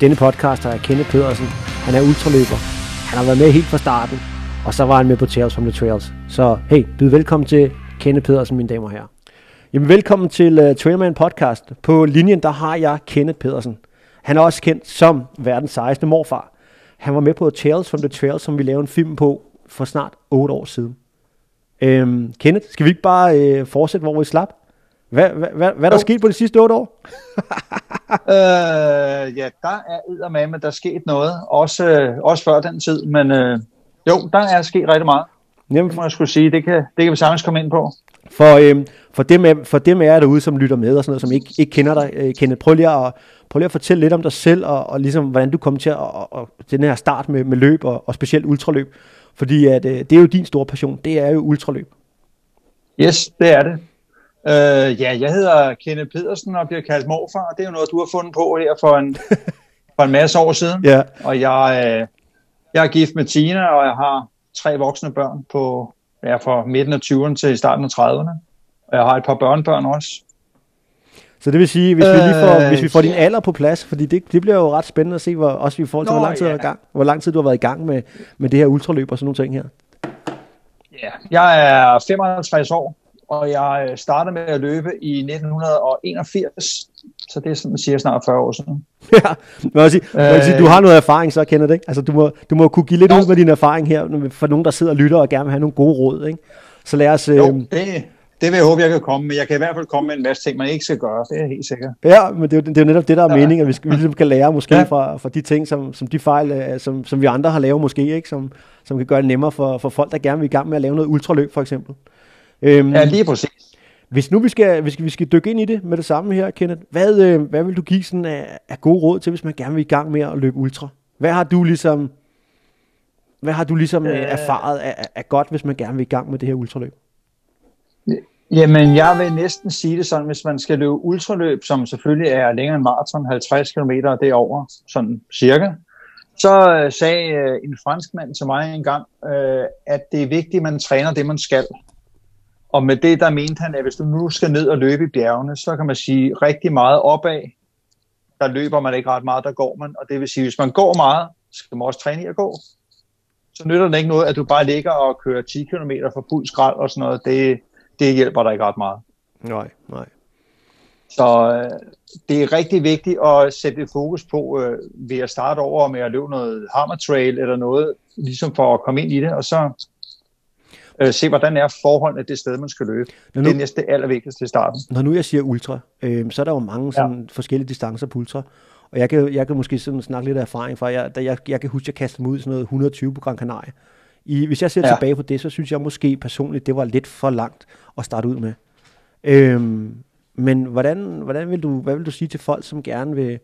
denne podcaster er Kenneth Pedersen. Han er ultraløber. Han har været med helt fra starten, og så var han med på Tales from the Trails. Så hey, byd velkommen til Kenneth Pedersen, mine damer og herrer. Jamen velkommen til uh, Trailman Podcast. På linjen, der har jeg Kenneth Pedersen. Han er også kendt som verdens sejeste morfar. Han var med på Tales from the Trails, som vi lavede en film på for snart 8 år siden. Øhm, Kenneth, skal vi ikke bare øh, fortsætte, hvor vi slap? Hvad, hvad, hvad, hvad er der sket på de sidste 8 år? Øh, ja, der er men der er sket noget. Også, øh, også før den tid, men øh, jo, der er sket rigtig meget. Jamen, Det må jeg skulle sige. Det kan, det kan vi sagtens komme ind på. For, øhm, for, dem for dem jer derude, som lytter med og sådan noget, som ikke, ikke kender dig, øh, Kenneth, prøv lige, at, prøv lige at fortælle lidt om dig selv, og, og ligesom, hvordan du kom til at, og, og, den her start med, med løb, og, og specielt ultraløb. Fordi at, øh, det er jo din store passion, det er jo ultraløb. Yes, det er det. Øh, ja, jeg hedder Kenneth Pedersen og bliver kaldt morfar, det er jo noget, du har fundet på her for en, for en masse år siden. Ja, Og jeg, øh, jeg er gift med Tina, og jeg har tre voksne børn på ja, fra midten af 20'erne til starten af 30'erne. Og jeg har et par børnebørn også. så det vil sige, hvis, vi, lige får, Øh, hvis vi får din alder på plads, fordi det, det bliver jo ret spændende at se, hvor, også i forhold til, Nå, hvor lang tid, ja. du har gang, hvor lang tid du har været i gang med, med det her ultraløb og sådan nogle ting her. Ja, jeg er 55 år, og jeg øh, startede med at løbe i 1981, så det er sådan cirka snart 40 år siden. Ja, men jeg sige, øh, jeg sige, du har noget erfaring så, kender det ikke? Altså, du må, du må kunne give lidt Jo. ud med din erfaring her, for nogen, der sidder og lytter og gerne vil have nogle gode råd, ikke? Så lad os... Øh, Jo, det, det vil jeg håbe, jeg kan komme med. Jeg kan i hvert fald komme med en masse ting, man ikke skal gøre. Det er helt sikkert. Ja, men det er, jo, det er jo netop det, der er Ja. meningen, at vi, skal, vi ligesom kan lære måske ja. Ja. fra, fra de ting, som, som de fejl, øh, som, som vi andre har lavet måske, ikke? Som, som kan gøre det nemmere for, for folk, der gerne vil i gang med at lave noget ultraløb, for eksempel. Øhm, Ja, lige præcis. Hvis nu vi skal, hvis vi skal dykke ind i det med det samme her, Kenneth, hvad, øh, hvad vil du give sådan af, af gode råd til, hvis man gerne vil i gang med at løbe ultra? Hvad har du ligesom, hvad har du ligesom øh, Øh. erfaret af, af- godt, hvis man gerne vil i gang med det her ultraløb? Jamen, jeg vil næsten sige det sådan, hvis man skal løbe ultraløb, som selvfølgelig er længere end maraton, 50 km og derover, sådan cirka, så øh, sagde øh, en franskmand til mig engang, øh, at det er vigtigt, at man træner det, man skal. Og med det, der mente han, at hvis du nu skal ned og løbe i bjergene, så kan man sige rigtig meget opad. Der løber man ikke ret meget, der går man. Og det vil sige, hvis man går meget, skal man også træne i at gå. Så nytter det ikke noget, at du bare ligger og kører 10 km for fuld skrald og sådan noget. Det, det hjælper dig ikke ret meget. Nej, nej. Så øh, det er rigtig vigtigt at sætte et fokus på øh, ved at starte over med at løbe noget hammer trail eller noget, ligesom for at komme ind i det, og så øh, se, hvordan er forholdene det sted, man skal løbe. Når Det er nu, næsten det allervigtigste i starten. når nu jeg siger ultra, øh, så er der jo mange sådan, ja. forskellige distancer på ultra. Og jeg kan, jeg kan måske sådan snakke lidt af erfaring fra, jeg, jeg, jeg kan huske, at jeg kastede mig ud i sådan noget 120 på Gran Canaria. I, hvis jeg ser. Ja. tilbage på det, så synes jeg måske personligt, det var lidt for langt at starte ud med. Øhm, men hvordan, hvordan vil du, hvad vil du sige til folk, som gerne vil,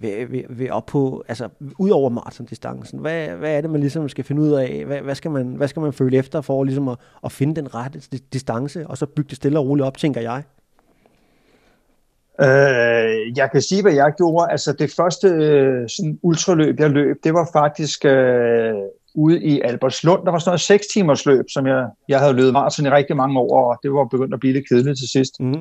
vil, vil, vil op på, altså ud over maratondistancen, hvad, hvad er det, man ligesom skal finde ud af? Hvad, hvad, skal, man, hvad skal man føle efter for ligesom at, at finde den rette dis- distance, og så bygge det stille og roligt op, tænker jeg? Øh, jeg kan sige, hvad jeg gjorde. Altså det første øh, sådan ultraløb, jeg løb, det var faktisk øh, ude i Albertslund. Der var sådan noget 6 timers løb, som jeg, jeg havde løbet maraton i rigtig mange år, og det var begyndt at blive lidt kedeligt til sidst. Mm.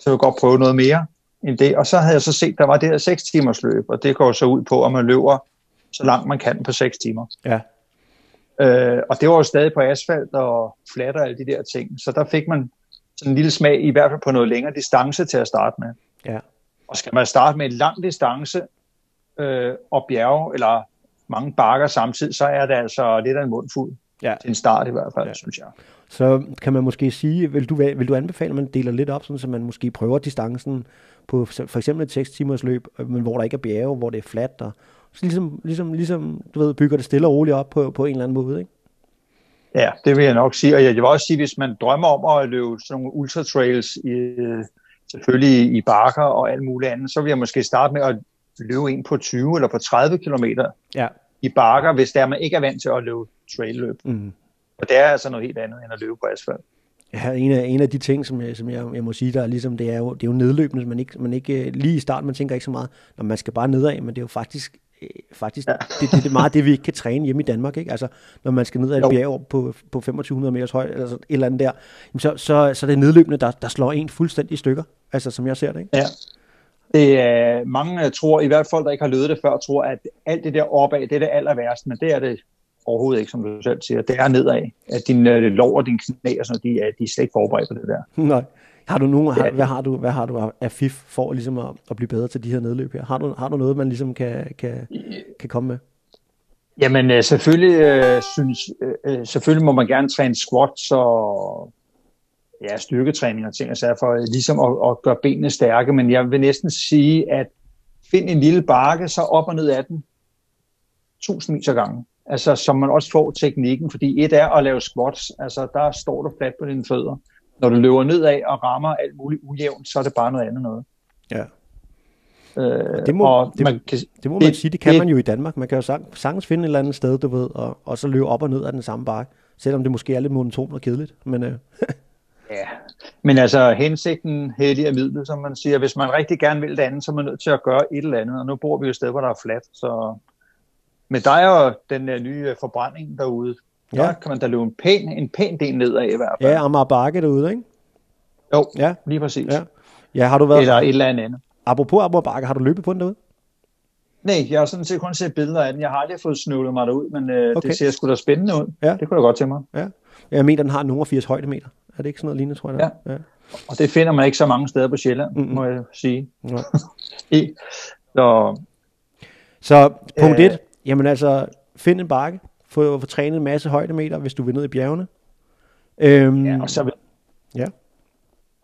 så jeg vil godt prøve noget mere end det. Og så havde jeg så set, der var det her 6 timers løb, og det går så ud på, at man løber så langt man kan på 6 timer. Ja. Øh, og det var jo stadig på asfalt og flat og alle de der ting. Så der fik man sådan en lille smag, i hvert fald på noget længere distance til at starte med. Ja. Og skal man starte med en lang distance øh, og bjerge, eller mange bakker samtidig, så er det altså lidt af en mundfuld. Ja. Til en start i hvert fald, Ja. synes jeg. Så kan man måske sige, vil du, vil du anbefale, at man deler lidt op, sådan, så man måske prøver distancen på for eksempel et 6 timers løb, øh, men hvor der ikke er bjerge, hvor det er fladt, og så ligesom, ligesom, ligesom du ved, bygger det stille og roligt op på, på en eller anden måde, ikke? Ja, det vil jeg nok sige. Og jeg vil også sige, hvis man drømmer om at løbe sådan nogle ultra trails, i, selvfølgelig i bakker og alt muligt andet, så vil jeg måske starte med at løbe en på 20 eller på 30 km Ja. i bakker, hvis der man ikke er vant til at løbe trailløb. Mm. Og det er altså noget helt andet end at løbe på asfalt. Ja, en af, en af de ting, som jeg, som jeg, jeg må sige, der er ligesom, det er jo, det er jo nedløbende, man ikke, man ikke, øh, lige i starten, man tænker ikke så meget, når man skal bare nedad, men det er jo faktisk, øh, faktisk ja. det, det, det, er meget det, vi ikke kan træne hjemme i Danmark, ikke? Altså, når man skal ned ad et bjerg på, på 2500 meters højde, eller så et eller andet der, så, så, så er det nedløbende, der, der slår en fuldstændig i stykker, altså som jeg ser det, ikke? Ja. Det er, mange tror, i hvert fald der ikke har løbet det før, tror, at alt det der opad, det er det aller værste, men det er det overhovedet ikke, som du selv siger. Det er nedad. At din øh, lov og din knæ og sådan de er, de er slet ikke forberedt på det der. Nej. Har du nogen, har, hvad, har du, hvad har du af fif for ligesom at, at blive bedre til de her nedløb her? Har du, har du noget, man ligesom kan, kan, kan komme med? Jamen øh, selvfølgelig, øh, synes, øh, øh, selvfølgelig må man gerne træne squats og ja, styrketræning og ting og sager for øh, ligesom at, at gøre benene stærke, men jeg vil næsten sige, at find en lille bakke, så op og ned af den tusindvis af gange. Altså, så man også får teknikken, fordi et er at lave squats, altså der står du fladt på dine fødder. Når du løber nedad og rammer alt muligt ujævnt, så er det bare noget andet noget. Ja. Øh, Det må, og det, man kan, det må man det- sige, det kan det- man jo i Danmark. Man kan jo sang, sagtens finde et eller andet sted, du ved, og, og så løbe op og ned af den samme bakke. Selvom det måske er lidt monotont og kedeligt. Men øh, Ja, men altså hensigten helliger midlet, som man siger. Hvis man rigtig gerne vil det andet, så er man nødt til at gøre et eller andet. Og nu bor vi jo et sted, hvor der er fladt. Så med dig og den uh, nye øh, forbrænding derude, ja. Ja. der kan man da løbe en pæn, en pæn del nedad i hvert fald. ja, Amager Bakke derude, ikke? Jo, Ja, lige præcis. ja. Ja, har du været... Eller et eller andet. Apropos Amager Bakke, har du løbet på den derude? Nej, jeg har sådan set kun set billeder af den. Jeg har aldrig fået snøvlet mig derud, men uh, Okay. det ser sgu da spændende ud. Ja. Det kunne jeg godt til mig. Ja. Jeg mener, den har nogen 80 højdemeter. Er det ikke sådan noget lignende, tror jeg? det er? ja. Og det finder man ikke så mange steder på Sjælland, mm-hmm. må jeg sige. ja. I, så Så punkt Øh. 1, jamen altså, find en bakke, få, få trænet en masse højdemeter, hvis du vil ned i bjergene. Øhm, Ja, og så vil... Ja.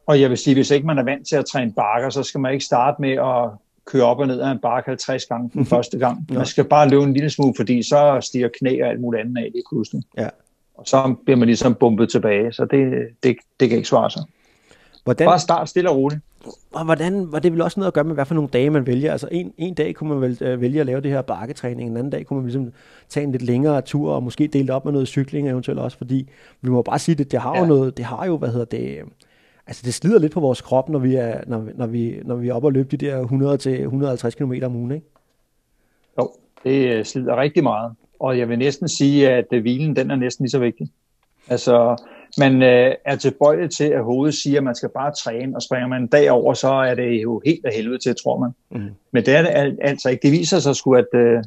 Og jeg vil sige, hvis ikke man er vant til at træne bakker, så skal man ikke starte med at køre op og ned af en bakke 50 gange den første gang. Man skal bare løbe en lille smule, fordi så stiger knæ og alt muligt andet af lige pludselig. Ja. Og så bliver man ligesom bumpet tilbage, så det, det, det kan ikke svare sig. hvordan, Bare start stille og roligt. Og hvordan, var det vel også noget at gøre med, hvad for nogle dage man vælger? Altså en, en dag kunne man vel øh, vælge at lave det her bakketræning, en anden dag kunne man ligesom tage en lidt længere tur, og måske dele det op med noget cykling eventuelt også, fordi vi må bare sige, det, det har jo Ja. noget, det har jo, hvad hedder det, øh, altså det slider lidt på vores krop, når vi er, når, vi- når vi, når vi er oppe og løbe de der 100 til 150 km om ugen, ikke? Jo, det øh, slider rigtig meget. Og jeg vil næsten sige, at øh, hvilen den er næsten lige så vigtig. Altså, man øh, er tilbøjelig til, at hovedet siger, at man skal bare træne, og springer man en dag over, så er det jo helt af helvede til, tror man. Mm. Men det er det al- altså ikke. Det viser sig sgu, at øh,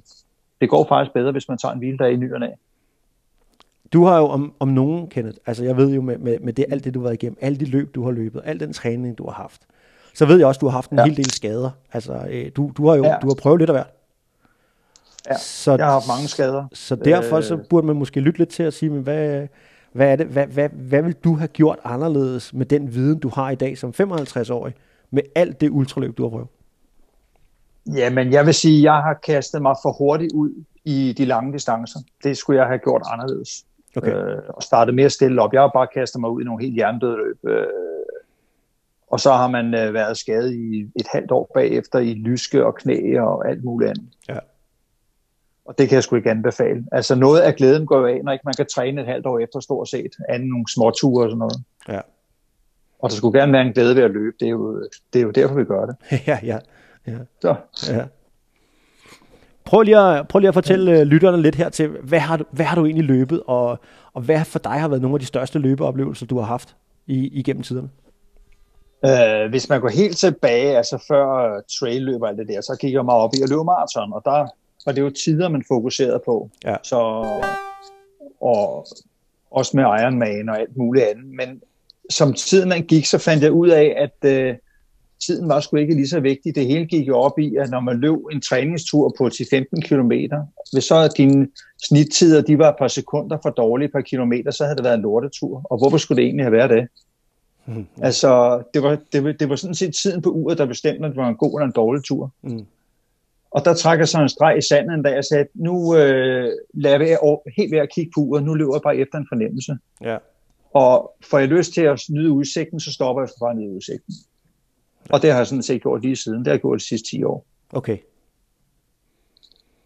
det går faktisk bedre, hvis man tager en hviledag i ny og næ. Du har jo om, om nogen, Kenneth, altså jeg ved jo med, med, med det, alt det, du har været igennem, alle de løb, du har løbet, al den træning, du har haft, så ved jeg også, du har haft en ja. Ja. hel del skader. Altså, øh, du, du har jo Ja. du har prøvet lidt af hvert. Ja, Så, Jeg har haft mange skader. så derfor Øh. så burde man måske lytte lidt til at sige, men hvad, hvad, er det, hvad, hvad, hvad vil du have gjort anderledes med den viden, du har i dag som 55-årig, med alt det ultraløb, du har prøvet? Ja, men jeg vil sige, at jeg har kastet mig for hurtigt ud i de lange distancer. Det skulle jeg have gjort anderledes. Okay. øh, og startet mere stille op. Jeg har bare kastet mig ud i nogle helt hjernedøde løb. Øh, og så har man øh, været skadet i et halvt år bagefter i lyske og knæ og alt muligt andet. Ja. Og det kan jeg sgu ikke anbefale. Altså noget af glæden går af, når ikke man kan træne et halvt år efter stort set, anden nogle små ture og sådan noget. Ja. Og der skulle gerne være en glæde ved at løbe. Det er jo, det er jo derfor, vi gør det. ja, ja, ja. Så, Ja. Prøv lige, at, prøv lige at fortælle ja. lytterne lidt her til, hvad har, du, hvad har du egentlig løbet, og, og hvad for dig har været nogle af de største løbeoplevelser, du har haft i, igennem tiderne? Øh, hvis man går helt tilbage, altså før uh, trailløb og alt det der, så gik jeg meget op i at løbe maraton, og der var det jo tider, man fokuserede på. Ja. Så, og også med Ironman og alt muligt andet. Men som tiden gik, så fandt jeg ud af, at øh, tiden var sgu ikke lige så vigtig. Det hele gik jo op i, at når man løb en træningstur på 10-15 km, hvis så dine snittider de var et par sekunder for dårlige per kilometer, så havde det været en lortetur. Og hvorfor skulle det egentlig have været det? Mm. Altså, det var, det, det var sådan set tiden på uret, der bestemte, om det var en god eller en dårlig tur. Mm. Og der trækker jeg så en streg i sandet en dag, og sagde, at nu øh, lader jeg helt ved at kigge på uret, nu løber jeg bare efter en fornemmelse. Ja. Og får jeg lyst til at nyde udsigten, så stopper jeg for bare at nyde udsigten. Og det har jeg sådan set gjort lige siden. Det har jeg gjort de sidste 10 år. Okay.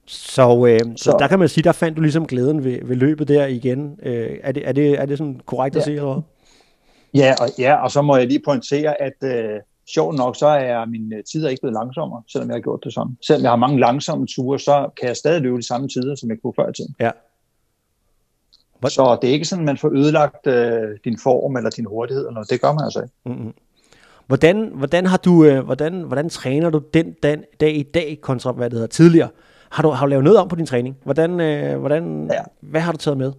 Så, øh, så. så der kan man sige, der fandt du ligesom glæden ved, ved løbet der igen. Øh, er, det, er, det, er det sådan korrekt at Ja. sige, eller hvad? Ja, og, ja, og så må jeg lige pointere, at øh, sjovt nok, så er mine øh, tider ikke blevet langsommere, selvom jeg har gjort det sådan. Selvom jeg har mange langsomme ture, så kan jeg stadig løbe de samme tider, som jeg kunne før i tiden. Ja. Hvor- Så det er ikke sådan, at man får ødelagt øh, din form eller din hurtighed, eller noget. det gør man altså ikke. Mm-hmm. Hvordan, hvordan, har du, øh, hvordan, hvordan træner du den, den dag i dag kontra hvad det hedder tidligere? Har du, har du lavet noget om på din træning? Hvordan, øh, hvordan, ja. Hvad har du taget med?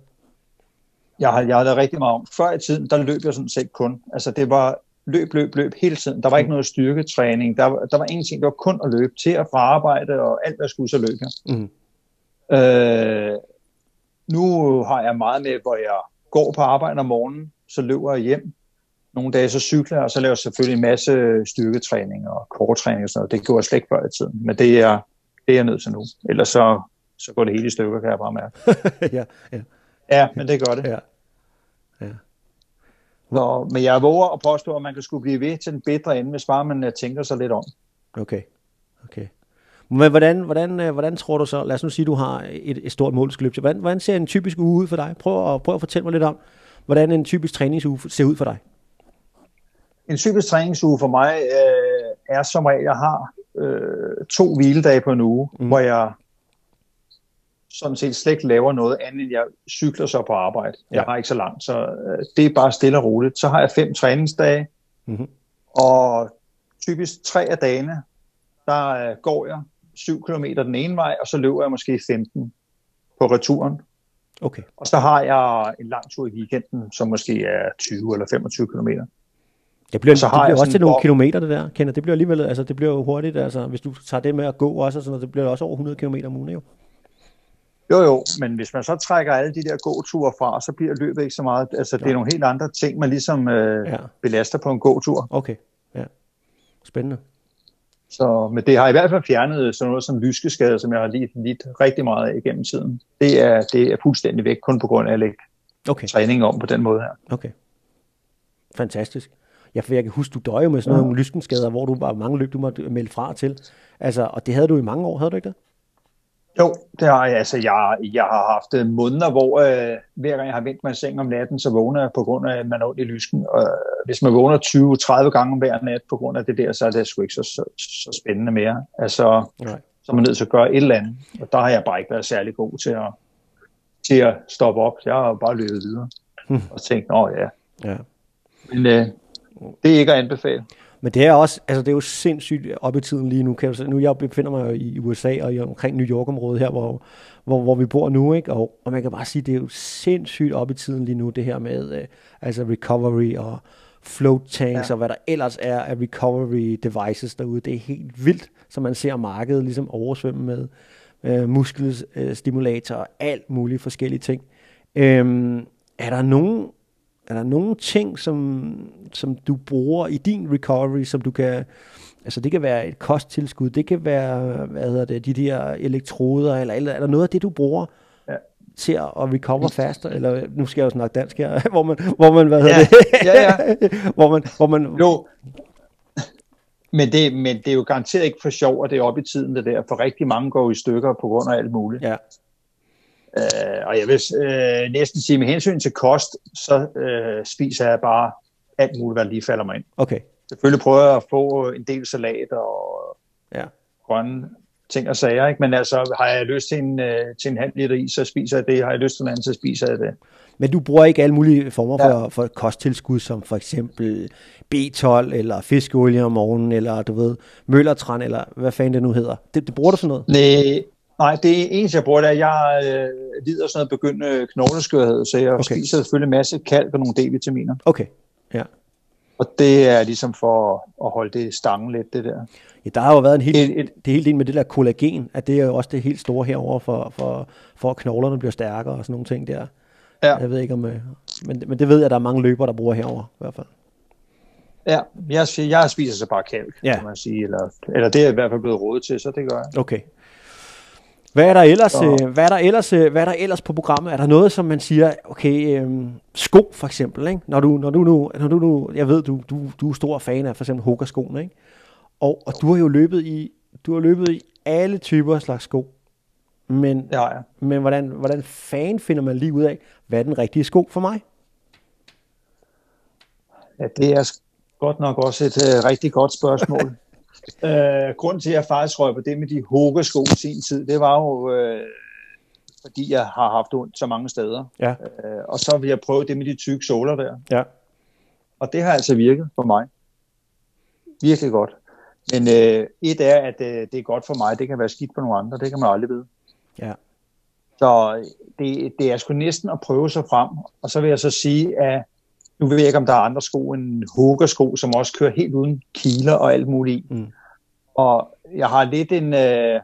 Jeg har, jeg har lavet rigtig meget om. Før i tiden, der løb jeg sådan set kun. Altså det var løb, løb, løb hele tiden. Der var ikke noget styrketræning. Der, der var ingenting, der var kun at løbe til og fra arbejde, og alt, hvad skulle, så løb jeg. Mm. Øh, nu har jeg meget med, hvor jeg går på arbejde om morgenen, så løber jeg hjem. Nogle dage så cykler jeg, og så laver jeg selvfølgelig en masse styrketræning og korttræning og sådan noget. Det gjorde jeg slet ikke før i tiden, men det er, det er jeg nødt til nu. Ellers så, så går det hele i stykker, kan jeg bare mærke. ja, ja. ja, men det gør det. Ja. Nå, men jeg våger at påstå, at man kan skulle blive ved til den bedre ende, hvis bare man øh, tænker sig lidt om. Okay, okay. Men hvordan, hvordan, øh, hvordan tror du så, lad os nu sige, at du har et, et stort mål, du skal løbe til. Hvordan, hvordan ser en typisk uge ud for dig? Prøv at, prøv at fortælle mig lidt om, hvordan en typisk træningsuge ser ud for dig. En typisk træningsuge for mig øh, er som regel, jeg har øh, to hviledage på en uge, mm. hvor jeg sådan set slet ikke laver noget andet, end jeg cykler så på arbejde. Ja. Jeg har ikke så langt, så øh, det er bare stille og roligt. Så har jeg fem træningsdage, mm-hmm. og typisk tre af dagene, der øh, går jeg 7 km den ene vej, og så løber jeg måske 15 på returen. Okay. Og så har jeg en lang tur i weekenden, som måske er 20 eller 25 km. Det bliver, så det bliver også til nogle kilometer, det der, Kender. Det bliver alligevel, altså det bliver jo hurtigt, altså hvis du tager det med at gå også, og sådan noget, det bliver også over 100 km om ugen, jo. Jo, jo, men hvis man så trækker alle de der gåture fra, så bliver løbet ikke så meget. Altså, det er nogle helt andre ting, man ligesom øh, ja. belaster på en gåtur. Okay, ja. Spændende. Så, men det har i hvert fald fjernet sådan noget som lyskeskade, som jeg har lidt, lidt rigtig meget af igennem tiden. Det er, det er fuldstændig væk, kun på grund af at lægge okay. træning om på den måde her. Okay. Fantastisk. Ja, for jeg kan huske, du døjer med sådan ja. nogle lyskenskader, hvor du bare mange løb, du måtte melde fra til. Altså, og det havde du i mange år, havde du ikke det? Jo, det har jeg. Altså, jeg, jeg har haft øh, måneder, hvor øh, hver gang jeg har vendt mig i seng om natten, så vågner jeg på grund af, at man er ondt i lysken. Og øh, hvis man vågner 20-30 gange hver nat på grund af det der, så er det sgu ikke så, så, så spændende mere. Altså, Nej. så er man nødt til at gøre et eller andet. Og der har jeg bare ikke været særlig god til at, til at stoppe op. Jeg har bare løbet videre hmm. og tænkt, åh ja. ja. Men øh, det er ikke at anbefale. Men det er også, altså det er jo sindssygt op i tiden lige nu. Kan jeg, nu jeg befinder mig i USA og i omkring New York-området her, hvor, hvor, hvor vi bor nu, ikke? Og, og man kan bare sige, det er jo sindssygt op i tiden lige nu, det her med uh, altså recovery og float tanks ja. og hvad der ellers er af recovery devices derude. Det er helt vildt, så man ser markedet ligesom oversvømme med uh, muskelstimulator og alt muligt forskellige ting. Um, er der nogen er der nogle ting, som, som du bruger i din recovery, som du kan, altså det kan være et kosttilskud, det kan være, hvad hedder det, de der elektroder, eller, eller er der noget af det, du bruger ja. til at recover faster, eller nu skal jeg jo snakke dansk her, hvor man, hvor man hvad hedder ja. det? ja, ja. hvor man, hvor man, jo. Men det, men det er jo garanteret ikke for sjov, at det er oppe i tiden, det der, for rigtig mange går i stykker på grund af alt muligt. Ja. Øh, og jeg vil øh, næsten sige, med hensyn til kost, så øh, spiser jeg bare alt muligt, hvad lige falder mig ind. Okay. Selvfølgelig prøver jeg at få en del salat og ja. grønne ting og sager, ikke? men altså har jeg lyst til en, øh, til en halv liter is, så spiser jeg det. Har jeg lyst til en anden, så spiser jeg det. Men du bruger ikke alle mulige former ja. for, for kosttilskud, som for eksempel B12 eller fiskeolie om morgenen, eller du ved, møllertræn, eller hvad fanden det nu hedder. Det, det bruger du sådan noget? Nej, Nej, det eneste, jeg bruger, det er, at jeg øh, lider sådan noget begyndende knogleskørhed, så jeg okay. spiser selvfølgelig en masse kalk og nogle D-vitaminer. Okay, ja. Og det er ligesom for at holde det stangen lidt, det der. Ja, der har jo været en helt, et, et, det helt ind med det der kollagen, at det er jo også det helt store herover for, for, for at knoglerne bliver stærkere og sådan nogle ting der. Ja. Jeg ved ikke om, øh, men, men det ved jeg, at der er mange løbere, der bruger herover i hvert fald. Ja, jeg, jeg spiser så bare kalk, ja. kan man sige, eller, eller det er i hvert fald blevet rådet til, så det gør jeg. Okay. Hvad er der ellers, øh, hvad er der ellers, øh, hvad er der ellers på programmet? Er der noget, som man siger, okay, øh, sko for eksempel, ikke? Når du, når du nu, når du nu, jeg ved, du, du, du er stor fan af for eksempel Hoka-skoene, ikke? Og, og du har jo løbet i, du har løbet i alle typer af slags sko. Men, ja, ja. men hvordan, hvordan fan finder man lige ud af, hvad er den rigtige sko for mig? Ja, det er godt nok også et uh, rigtig godt spørgsmål. Øh, grunden til, at jeg faktisk røg på det med de hokesko i sin tid, det var jo, øh, fordi jeg har haft ondt så mange steder. Ja. Øh, og så vil jeg prøve det med de tykke såler der. Ja. Og det har altså virket for mig. virkelig godt. Men øh, et er, at øh, det er godt for mig, det kan være skidt for nogle andre, det kan man aldrig vide. Ja. Så det, det er sgu næsten at prøve sig frem. Og så vil jeg så sige, at nu ved jeg ikke, om der er andre sko end Hoga-sko, som også kører helt uden kiler og alt muligt. Mm. Og jeg har lidt en, øh,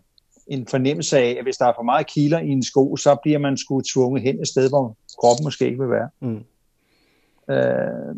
en fornemmelse af, at hvis der er for meget kiler i en sko, så bliver man sgu tvunget hen et sted, hvor kroppen måske ikke vil være. Mm. Øh,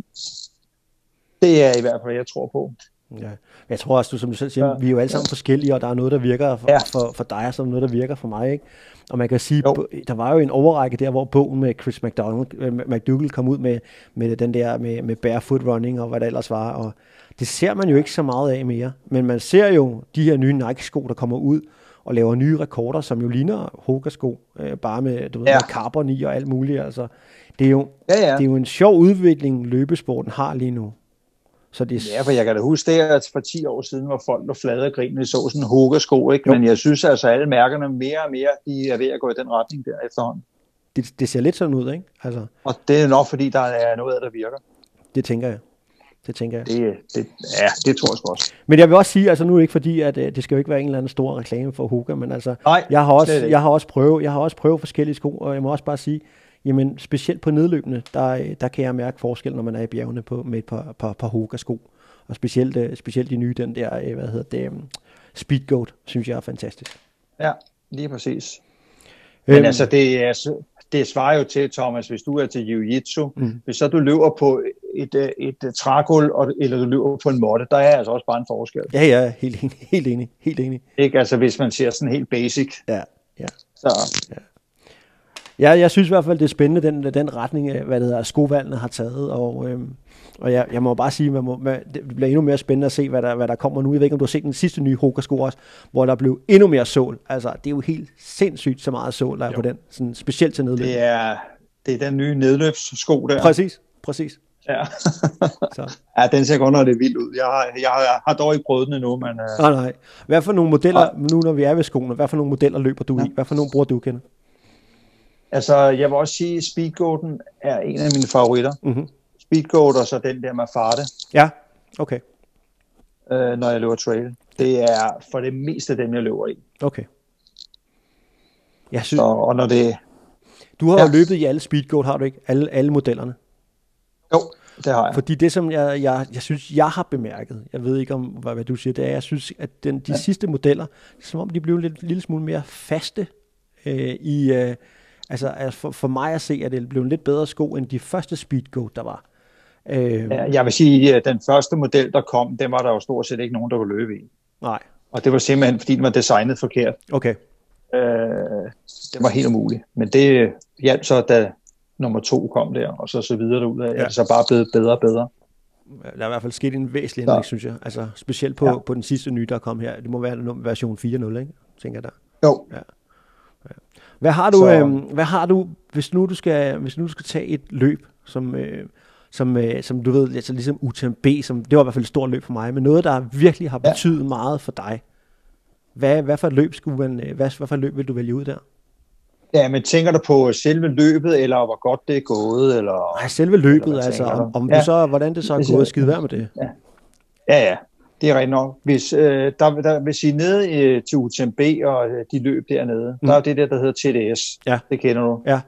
det er i hvert fald, jeg tror på. Ja. Jeg tror også, du, som du selv siger, Ja. vi er jo alle sammen forskellige, og der er noget, der virker for, Ja. for, for dig, og så er noget, der virker for mig. Ikke? Og man kan sige, Jo. der var jo en overrække der, hvor bogen med Chris McDonald, øh, McDougall kom ud med, med den der med, med barefoot running og hvad der ellers var. Og det ser man jo ikke så meget af mere. Men man ser jo de her nye Nike-sko, der kommer ud og laver nye rekorder, som jo ligner Hoka-sko, øh, bare med, du ved, Ja. med carbon i og alt muligt. Altså, det, er jo, Ja, ja. det er jo en sjov udvikling, løbesporten har lige nu. Så det er Ja, for jeg kan da huske det, at for 10 år siden var folk der flade og grinede, så sådan Hoga-sko, ikke? Jo. Men jeg synes altså, at alle mærkerne mere og mere, de er ved at gå i den retning der efterhånden. det, det ser lidt sådan ud, ikke? Altså, Og det er nok, fordi der er noget af, der virker. det tænker jeg. Det tænker jeg. Det, det, ja, det tror jeg sgu også. Men jeg vil også sige, altså nu er det ikke fordi, at øh, det skal jo ikke være en eller anden stor reklame for Hoka, men altså, Nej, jeg har også, jeg har også prøvet, jeg har også prøvet forskellige sko, og jeg må også bare sige, jamen specielt på nedløbende, der, øh, der kan jeg mærke forskel, når man er i bjergene på, med et par, par, par Hoka sko. Og specielt, øh, specielt de nye, den der, øh, hvad hedder det, um, Speedgoat, synes jeg er fantastisk. Ja, lige præcis. Men Øhm, altså, det, er, det svarer jo til, Thomas, hvis du er til jiu-jitsu, Mm. hvis så du løber på et, øh, et, et trægulv, eller du løber på en måtte, der er altså også bare en forskel. Ja, ja, helt enig, helt enig, helt enig. Ikke? Altså, hvis man ser sådan helt basic. Ja, ja. Så Ja, jeg synes i hvert fald, det er spændende, den, den retning, hvad det hedder, skovalgene har taget, og, øhm, og jeg, jeg må bare sige, man må, man, det bliver endnu mere spændende at se, hvad der, hvad der kommer nu. Jeg ved ikke, om du har set den sidste nye Hoka-sko også, hvor der blev endnu mere sol. Altså, det er jo helt sindssygt, så meget sol, der er Jo. på den, sådan, specielt til nedløb. det er, det er den nye nedløbssko der. Præcis, præcis. Ja. Så. ja, den ser godt nok lidt vild ud. Jeg har, jeg har, har dog ikke prøvet den endnu, men uh, Nej, nej. Hvad for nogle modeller, nu når vi er ved skoene, hvad for nogle modeller løber du i? Hvad for nogle bruger du, kender? Altså, jeg vil også sige, at Speedgoaten er en af mine favoritter. Mm-hmm. Speedgoat og så den der med farte, Ja, okay. øh, når jeg løber trail. Det er for det meste dem, jeg løber i. Okay. Jeg synes, Så, og når det... du har jo ja. løbet i alle Speedgoat, har du ikke? Alle, alle modellerne. Jo, det har jeg. Fordi det, som jeg, jeg, jeg synes, jeg har bemærket, jeg ved ikke om, hvad, hvad du siger, det er, jeg synes, at den, de ja. Sidste modeller, er som om de blev lidt lille smule mere faste øh, i, øh, altså, altså for, for mig at se, at det blev en lidt bedre sko, end de første Speedgoat, der var. Øh, Ja, jeg vil sige, at den første model, der kom, den var der jo stort set ikke nogen, der kunne løbe i. Nej, Og det var simpelthen, fordi den var designet forkert. okay. Øh, det var helt umuligt. Men det hjalp så, da nummer to kom der, og så så videre derud af. Ja. Ja. Er det så bare blevet bedre og bedre. Der er i hvert fald sket en væsentlig ændring, synes jeg. Altså, specielt på, Ja. ja. på den sidste nye, der kom her. Det må være version 4.0, ikke? Tænker jeg der. Jo, Hvad har du, Så- øhm, hvad har du hvis nu du skal, hvis nu du skal tage et løb, som, øh, som, øh, som du ved, altså ligesom UTMB, som, det var i hvert fald et stort løb for mig, men noget, der virkelig har Ja. betydet meget for dig. Hvad, hvad for et løb skulle man, øh, hvad, hvad for et løb vil du vælge ud der? Ja, men tænker du på selve løbet, eller hvor godt det er gået? Eller... Nej, selve løbet, Eller altså, om, om Ja. du så, hvordan det så er gået skide værd med det. Ja, ja, det er rigtigt nok. Hvis, øh, der, der, hvis I er nede øh, til UTMB og øh, de løb dernede, Mm. der er det der, der hedder TDS. Ja. Det kender du. Ja.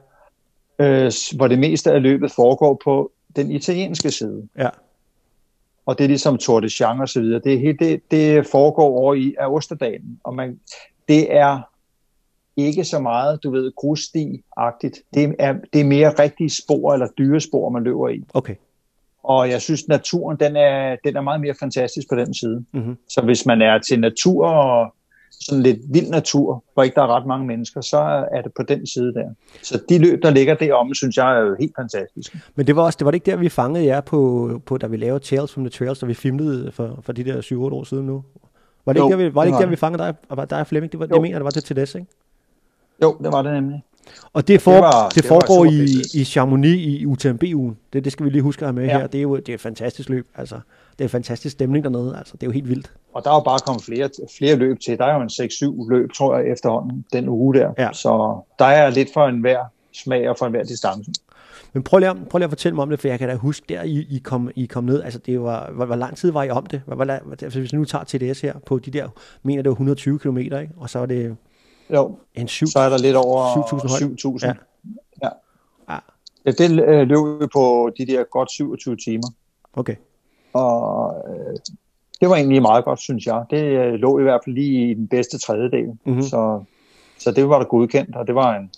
Øh, hvor det meste af løbet foregår på den italienske side. Ja. Og det er ligesom Tour de Chang og så videre. Det, helt- det, det foregår over i af Osterdalen. Og man, det er ikke så meget, du ved, grussti-agtigt. Det er, det er mere rigtige spor eller dyrespor, man løber i. Okay. Og jeg synes, naturen den er, den er meget mere fantastisk på den side. Mm-hmm. Så hvis man er til natur og sådan lidt vild natur, hvor ikke der er ret mange mennesker, så er det på den side der. Så de løb, der ligger deromme, synes jeg er helt fantastiske. Men det var også, det var det ikke der, vi fangede jer på, på da vi lavede Tales from the Trails, da vi filmede for, for de der 7-8 år siden nu? Var det Jo, ikke der, vi, var det det ikke der, det. vi fangede dig, dig og Flemming? Det var, det Jo. jeg mener, det var til TDS, ikke? Jo, det var det nemlig. Og det, for, det, var- det det foregår super i, i Chamonix i UTMB-ugen. Det, det skal vi lige huske at have med Ja. her. Det er jo det er et fantastisk løb. Altså, det er en fantastisk stemning dernede. Altså, det er jo helt vildt. Og der er jo bare kommet flere, flere løb til. Der er jo en 6-7 løb, tror jeg, efterhånden, den uge der. Ja. Så der er lidt for enhver smag og for enhver distance. Men prøv lige, at- prøv lige at fortælle mig om det, for jeg kan da huske, der I, I, kom, I kom ned, altså det var, hvor, hvor lang tid var I om det? Hvor, hvor, altså hvis vi nu tager TDS her på de der, mener det var 120 km, ikke? Og så er det Jo, en 7, så er der lidt over 7.000 højde. 7.000. Ja. Ja. Ja. ja. Det øh, løb vi på de der godt 27 timer. Okay. Og øh, det var egentlig meget godt, synes jeg. Det øh, lå i hvert fald lige i den bedste tredjedel. Mhm. Mm-hmm. Så, så det var da godkendt, og det var en,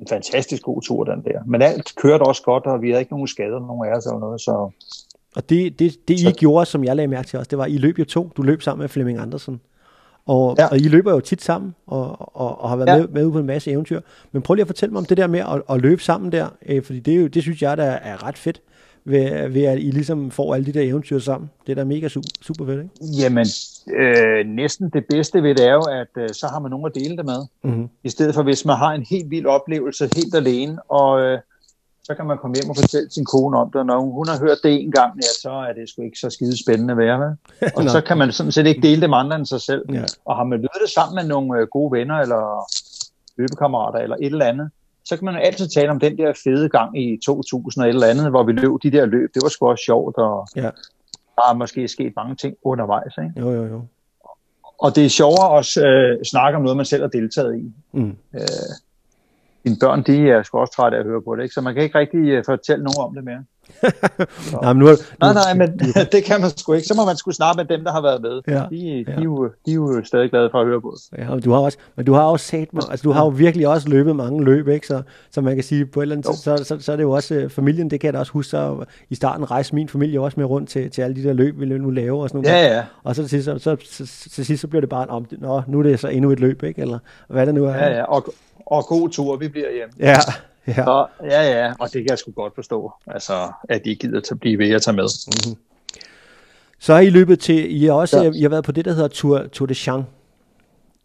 en fantastisk god tur, den der. Men alt kørte også godt, og vi havde ikke nogen skader, nogen af os eller noget. Så Og det, det, det I Så- gjorde, som jeg lagde mærke til også, det var, I løb jo to. Du løb sammen med Flemming Andersen. Og, ja. Og I løber jo tit sammen, og, og, og har været ja. Med, med ude på en masse eventyr. Men prøv lige at fortælle mig om det der med at, at løbe sammen der, øh, fordi det, er jo, det synes jeg, der er ret fedt, ved, ved at I ligesom får alle de der eventyr sammen. Det er da mega super, super fedt, ikke? jamen, øh, næsten det bedste ved det er jo, at øh, så har man nogen at dele det med. Mm-hmm. I stedet for, hvis man har en helt vild oplevelse helt alene, og øh, så kan man komme hjem og fortælle sin kone om det, og når hun har hørt det en gang, ja, så er det sgu ikke så skide spændende at være med. Og så kan man sådan set ikke dele det med andre end sig selv. Ja. Og har man løbet det sammen med nogle øh, gode venner, eller løbekammerater, eller et eller andet, så kan man jo altid tale om den der fede gang i 2000 og et eller andet, hvor vi løb de der løb. Det var sgu også sjovt, og Ja. der er måske sket mange ting undervejs. Ikke? Jo, jo, jo. Og det er sjovere også øh, snakke om noget, man selv har deltaget i. Mm. Øh, dine børn, de er sgu også trætte af at høre på det, ikke? så man kan ikke rigtig øh, fortælle nogen om det mere. Nej, men nu, Nej, nej, men det kan man sgu ikke. Så må man sgu snakke med dem, der har været med. Ja, De, de, ja. er jo, de er jo stadig glade for at høre på. Ja, du har også, men du har også sat mig, altså du har jo virkelig også løbet mange løb, ikke? Så, så man kan sige, på et eller andet så, så, så, er det jo også øh, familien, det kan jeg da også huske, så i starten rejste min familie også med rundt til, til alle de der løb, vi nu laver og sådan noget. Ja, ja. Og så til sidst, så, så, så, så, sidst, så bliver det bare, om, nå, nu er det så endnu et løb, ikke? Eller hvad det nu er. ja, ja. Og, og god tur, vi bliver hjemme. ja, ja. Så, ja, ja, og det kan jeg sgu godt forstå, altså, at de gider til at blive ved at tage med. Så har I løbet til, I har også, Ja. I har været på det, der hedder Tour, Tour de Champs.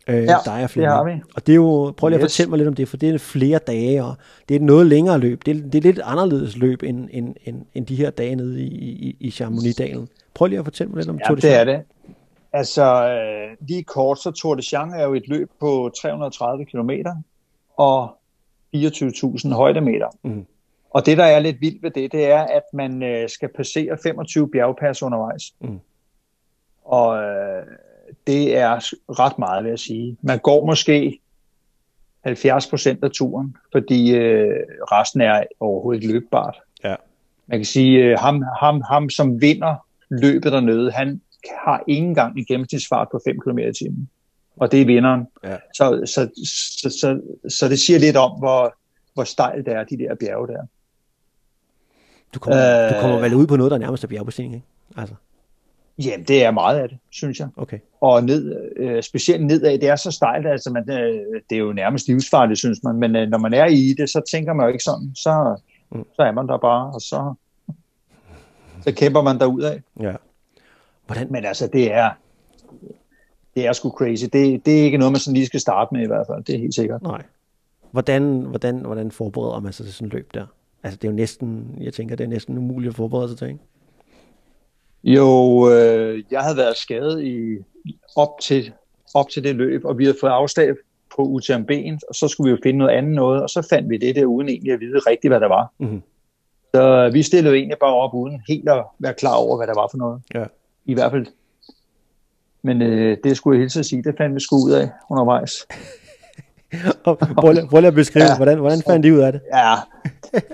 Øh, Ja, dig og det Flemming. har vi. Og det er jo, prøv lige at Yes. fortælle mig lidt om det, for det er flere dage, og det er et noget længere løb. Det er, det er lidt anderledes løb, end, end, end, end de her dage nede i, i, i Chamonix-dalen. Prøv lige at fortælle mig lidt om Ja, Tour de det er det. Altså, øh, lige kort, så Tour de Champs er jo et løb på 330 km og 24.000 højdemeter. Mhm. Og det, der er lidt vildt ved det, det er, at man øh, skal passere 25 bjergpas undervejs. Mhm. Og øh, det er ret meget, vil jeg sige. Man går måske 70 procent af turen, fordi øh, resten er overhovedet ikke løbbart. Ja. Man kan sige, øh, ham, ham, ham som vinder løbet dernede, han har ikke engang en gennemsnitsfart på 5 km i timen. Og det er vinderen. Ja. Så, så, så, så, så det siger lidt om, hvor, hvor stejlt det er, de der bjerge der. Du kommer, Øh. du kommer vel ud på noget, der nærmest er bjergbestigning, ikke? Altså, Jamen, det er meget af det, synes jeg. okay. Og ned, øh, specielt nedad, det er så stejlt, altså man, øh, det er jo nærmest livsfarligt, synes man. Men øh, når man er i det, så tænker man jo ikke sådan. Så, Mm. så er man der bare, og så, så kæmper man af. Ja. Hvordan, Men altså, det er, det er sgu crazy. Det, det er ikke noget, man sådan lige skal starte med i hvert fald. Det er helt sikkert. nej. Hvordan, hvordan, hvordan forbereder man sig til sådan et løb der? Altså, det er jo næsten, jeg tænker, det er næsten umuligt at forberede sig til, ikke? Jo, øh, jeg havde været skadet i, op, til, op til det løb, og vi havde fået afslag på UTMB'en, og så skulle vi jo finde noget andet noget, og så fandt vi det der, uden egentlig at vide rigtigt, hvad der var. Mhm. Så vi stillede jo egentlig bare op, uden helt at være klar over, hvad der var for noget. Ja. I hvert fald. Men øh, det skulle jeg hilse at sige, det fandt vi sgu ud af undervejs. Og prøv, lige- prøv lige at beskrive, ja. Hvordan, hvordan fandt I ud af det? Ja,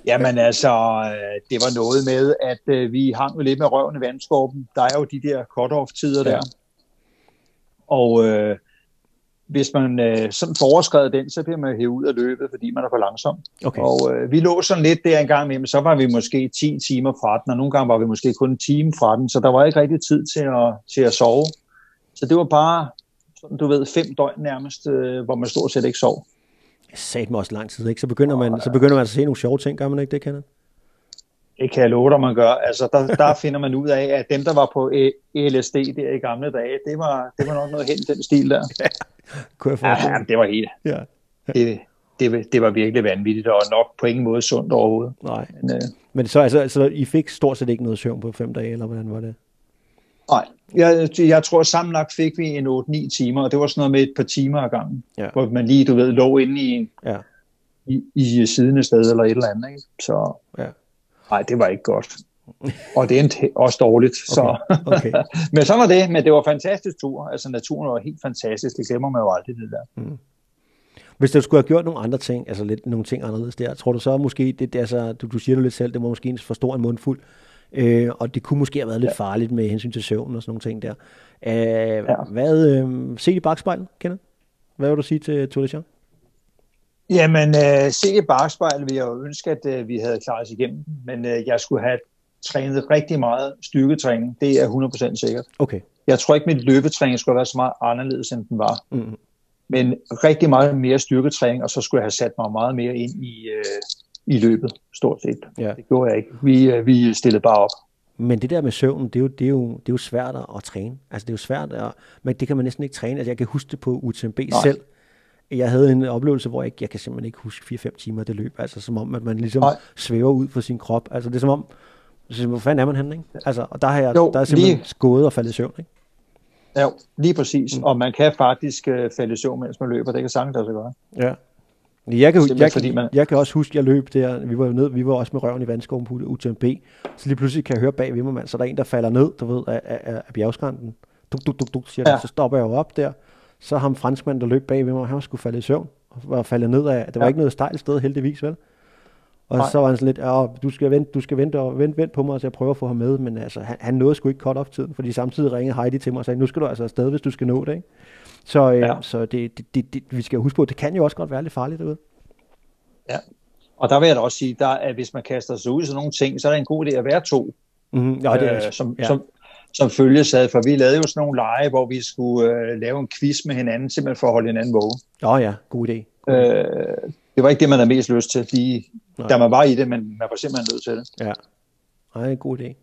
jamen altså, øh, det var noget med, at øh, vi hang jo lidt med røven i vandskorpen. Der er jo de der cut-off-tider Ja. der. Og øh, hvis man øh, sådan får overskrevet den, så bliver man hævet ud af løbet, fordi man er for langsom. Okay. Og øh, vi lå sådan lidt der en gang men så var vi måske 10 timer fra den, og nogle gange var vi måske kun en time fra den, så der var ikke rigtig tid til at, til at sove. Så det var bare, sådan, du ved, fem døgn nærmest, øh, hvor man stort set ikke sov. Sat mig også lang tid, ikke? Så begynder man, så begynder man at se nogle sjove ting, gør man ikke det, Kenneth? Det kan jeg love dig, man gør. Altså, der, der finder man ud af, at dem, der var på øh, LSD der i gamle dage, det var, det var nok noget helt den stil der. Kunne jeg Ja, jamen, det var helt, Ja. det, det, det var virkelig vanvittigt, og nok på ingen måde sundt overhovedet. Nej. Men, øh, Men så, altså, så I fik stort set ikke noget søvn på fem dage, eller hvordan var det? Nej, jeg, jeg tror sammenlagt fik vi en 8-9 timer, og det var sådan noget med et par timer ad gangen, Ja. hvor man lige, du ved, lå inde i Ja. i, i siden sted eller et eller andet. Ikke? Så Ja. nej, det var ikke godt. Og det endte også dårligt. Så. Okay, okay. men sådan var det, men det var en fantastisk tur. Altså naturen var helt fantastisk, det glemmer man jo aldrig det der. Hvis du skulle have gjort nogle andre ting, altså lidt nogle ting anderledes der, tror du så måske, det, det altså, du, du siger det lidt selv, det var måske en for stor en mundfuld, øh, og det kunne måske have været lidt Ja. farligt med hensyn til søvn og sådan nogle ting der. Øh, Ja. Hvad, øh, se i bagspejlet, Kenneth? Hvad vil du sige til Tour de Jean? Jamen, øh, se i bagspejlet ville jeg jo ønske, at øh, vi havde klaret os igennem, men øh, jeg skulle have trænet rigtig meget styrketræning. Det er 100% sikkert. Okay. Jeg tror ikke, mit løbetræning skulle have været så meget anderledes, end den var. Mm. Men rigtig meget mere styrketræning, og så skulle jeg have sat mig meget mere ind i, øh, i løbet, stort set. Ja. Det gjorde jeg ikke. Vi, øh, vi stillede bare op. Men det der med søvnen, det er jo, det er jo, det er jo svært at, træne. Altså det er jo svært, at, men det kan man næsten ikke træne. Altså jeg kan huske det på UTMB Nej. Selv. Jeg havde en oplevelse, hvor jeg, jeg kan simpelthen ikke huske 4-5 timer det løb. Altså som om, at man ligesom Nej. svæver ud for sin krop. Altså det er som om, så, hvor fanden er man henne, ikke? Altså, og der har jeg, Jo, der er simpelthen lige- gået og faldet i søvn, ikke? Ja, lige præcis. Mm. Og man kan faktisk øh, falde i søvn, mens man løber. Det kan sagtens også gøre. Ja. Jeg kan, Simpelthen jeg, fordi man- jeg kan også huske, at jeg løb der, vi var jo ned, vi var også med røven i vandskoven på UTMB, så lige pludselig kan jeg høre bag ved mig, mand, så der er en, der falder ned, du ved, af, af, af bjergskrænten. Duk, duk, duk, duk, siger ja. Det. Så stopper jeg jo op der. Så ham franskmand, der løb bag ved mig, han skulle falde i søvn, og var faldet ned af, det var. Ja. ikke noget stejlt sted, heldigvis, vel? Og Nej. så var han sådan lidt, ja, du skal vente, du skal vente og vente, vente på mig, så jeg prøver at få ham med, men altså, han, han nåede sgu ikke cut off tiden, fordi samtidig ringede Heidi til mig og sagde, nu skal du altså afsted, hvis du skal nå det, ikke? Så, øh, ja. Ja. så det, det, det, det, vi skal huske på, at det kan jo også godt være lidt farligt derude. Og der vil jeg da også sige, der, at hvis man kaster sig ud i sådan nogle ting, så er det en god idé at være to, Mm-hmm. Ja, det er, øh, som, ja. ja. som, som følgesad. For vi lavede jo sådan nogle lege, hvor vi skulle øh, lave en quiz med hinanden, simpelthen for at holde hinanden vågen. Åh oh, ja, god idé. Øh, det var ikke det, man havde mest lyst til, lige, Nej. da man var i det, men man var simpelthen nødt til det. Ja. Nej, en god idé.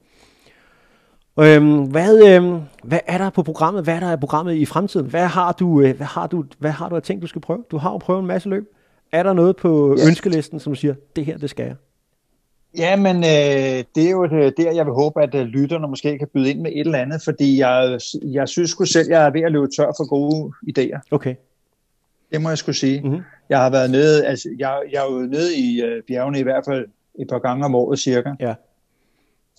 Øhm, hvad, øhm, hvad er der på programmet? Hvad er der i programmet i fremtiden? Hvad har du, øh, hvad har du, hvad har du af ting, du skal prøve? Du har jo prøvet en masse løb. Er der noget på Ja. ønskelisten, som du siger, det her, det skal jeg? Ja, men øh, det er jo det, der, jeg vil håbe, at øh, lytterne måske kan byde ind med et eller andet, fordi jeg, jeg synes sgu selv, jeg er ved at løbe tør for gode idéer. Okay. Det må jeg skulle sige. Mhm. Jeg har været nede, altså jeg, jeg er jo nede i øh, bjergene i hvert fald et par gange om året cirka, Ja.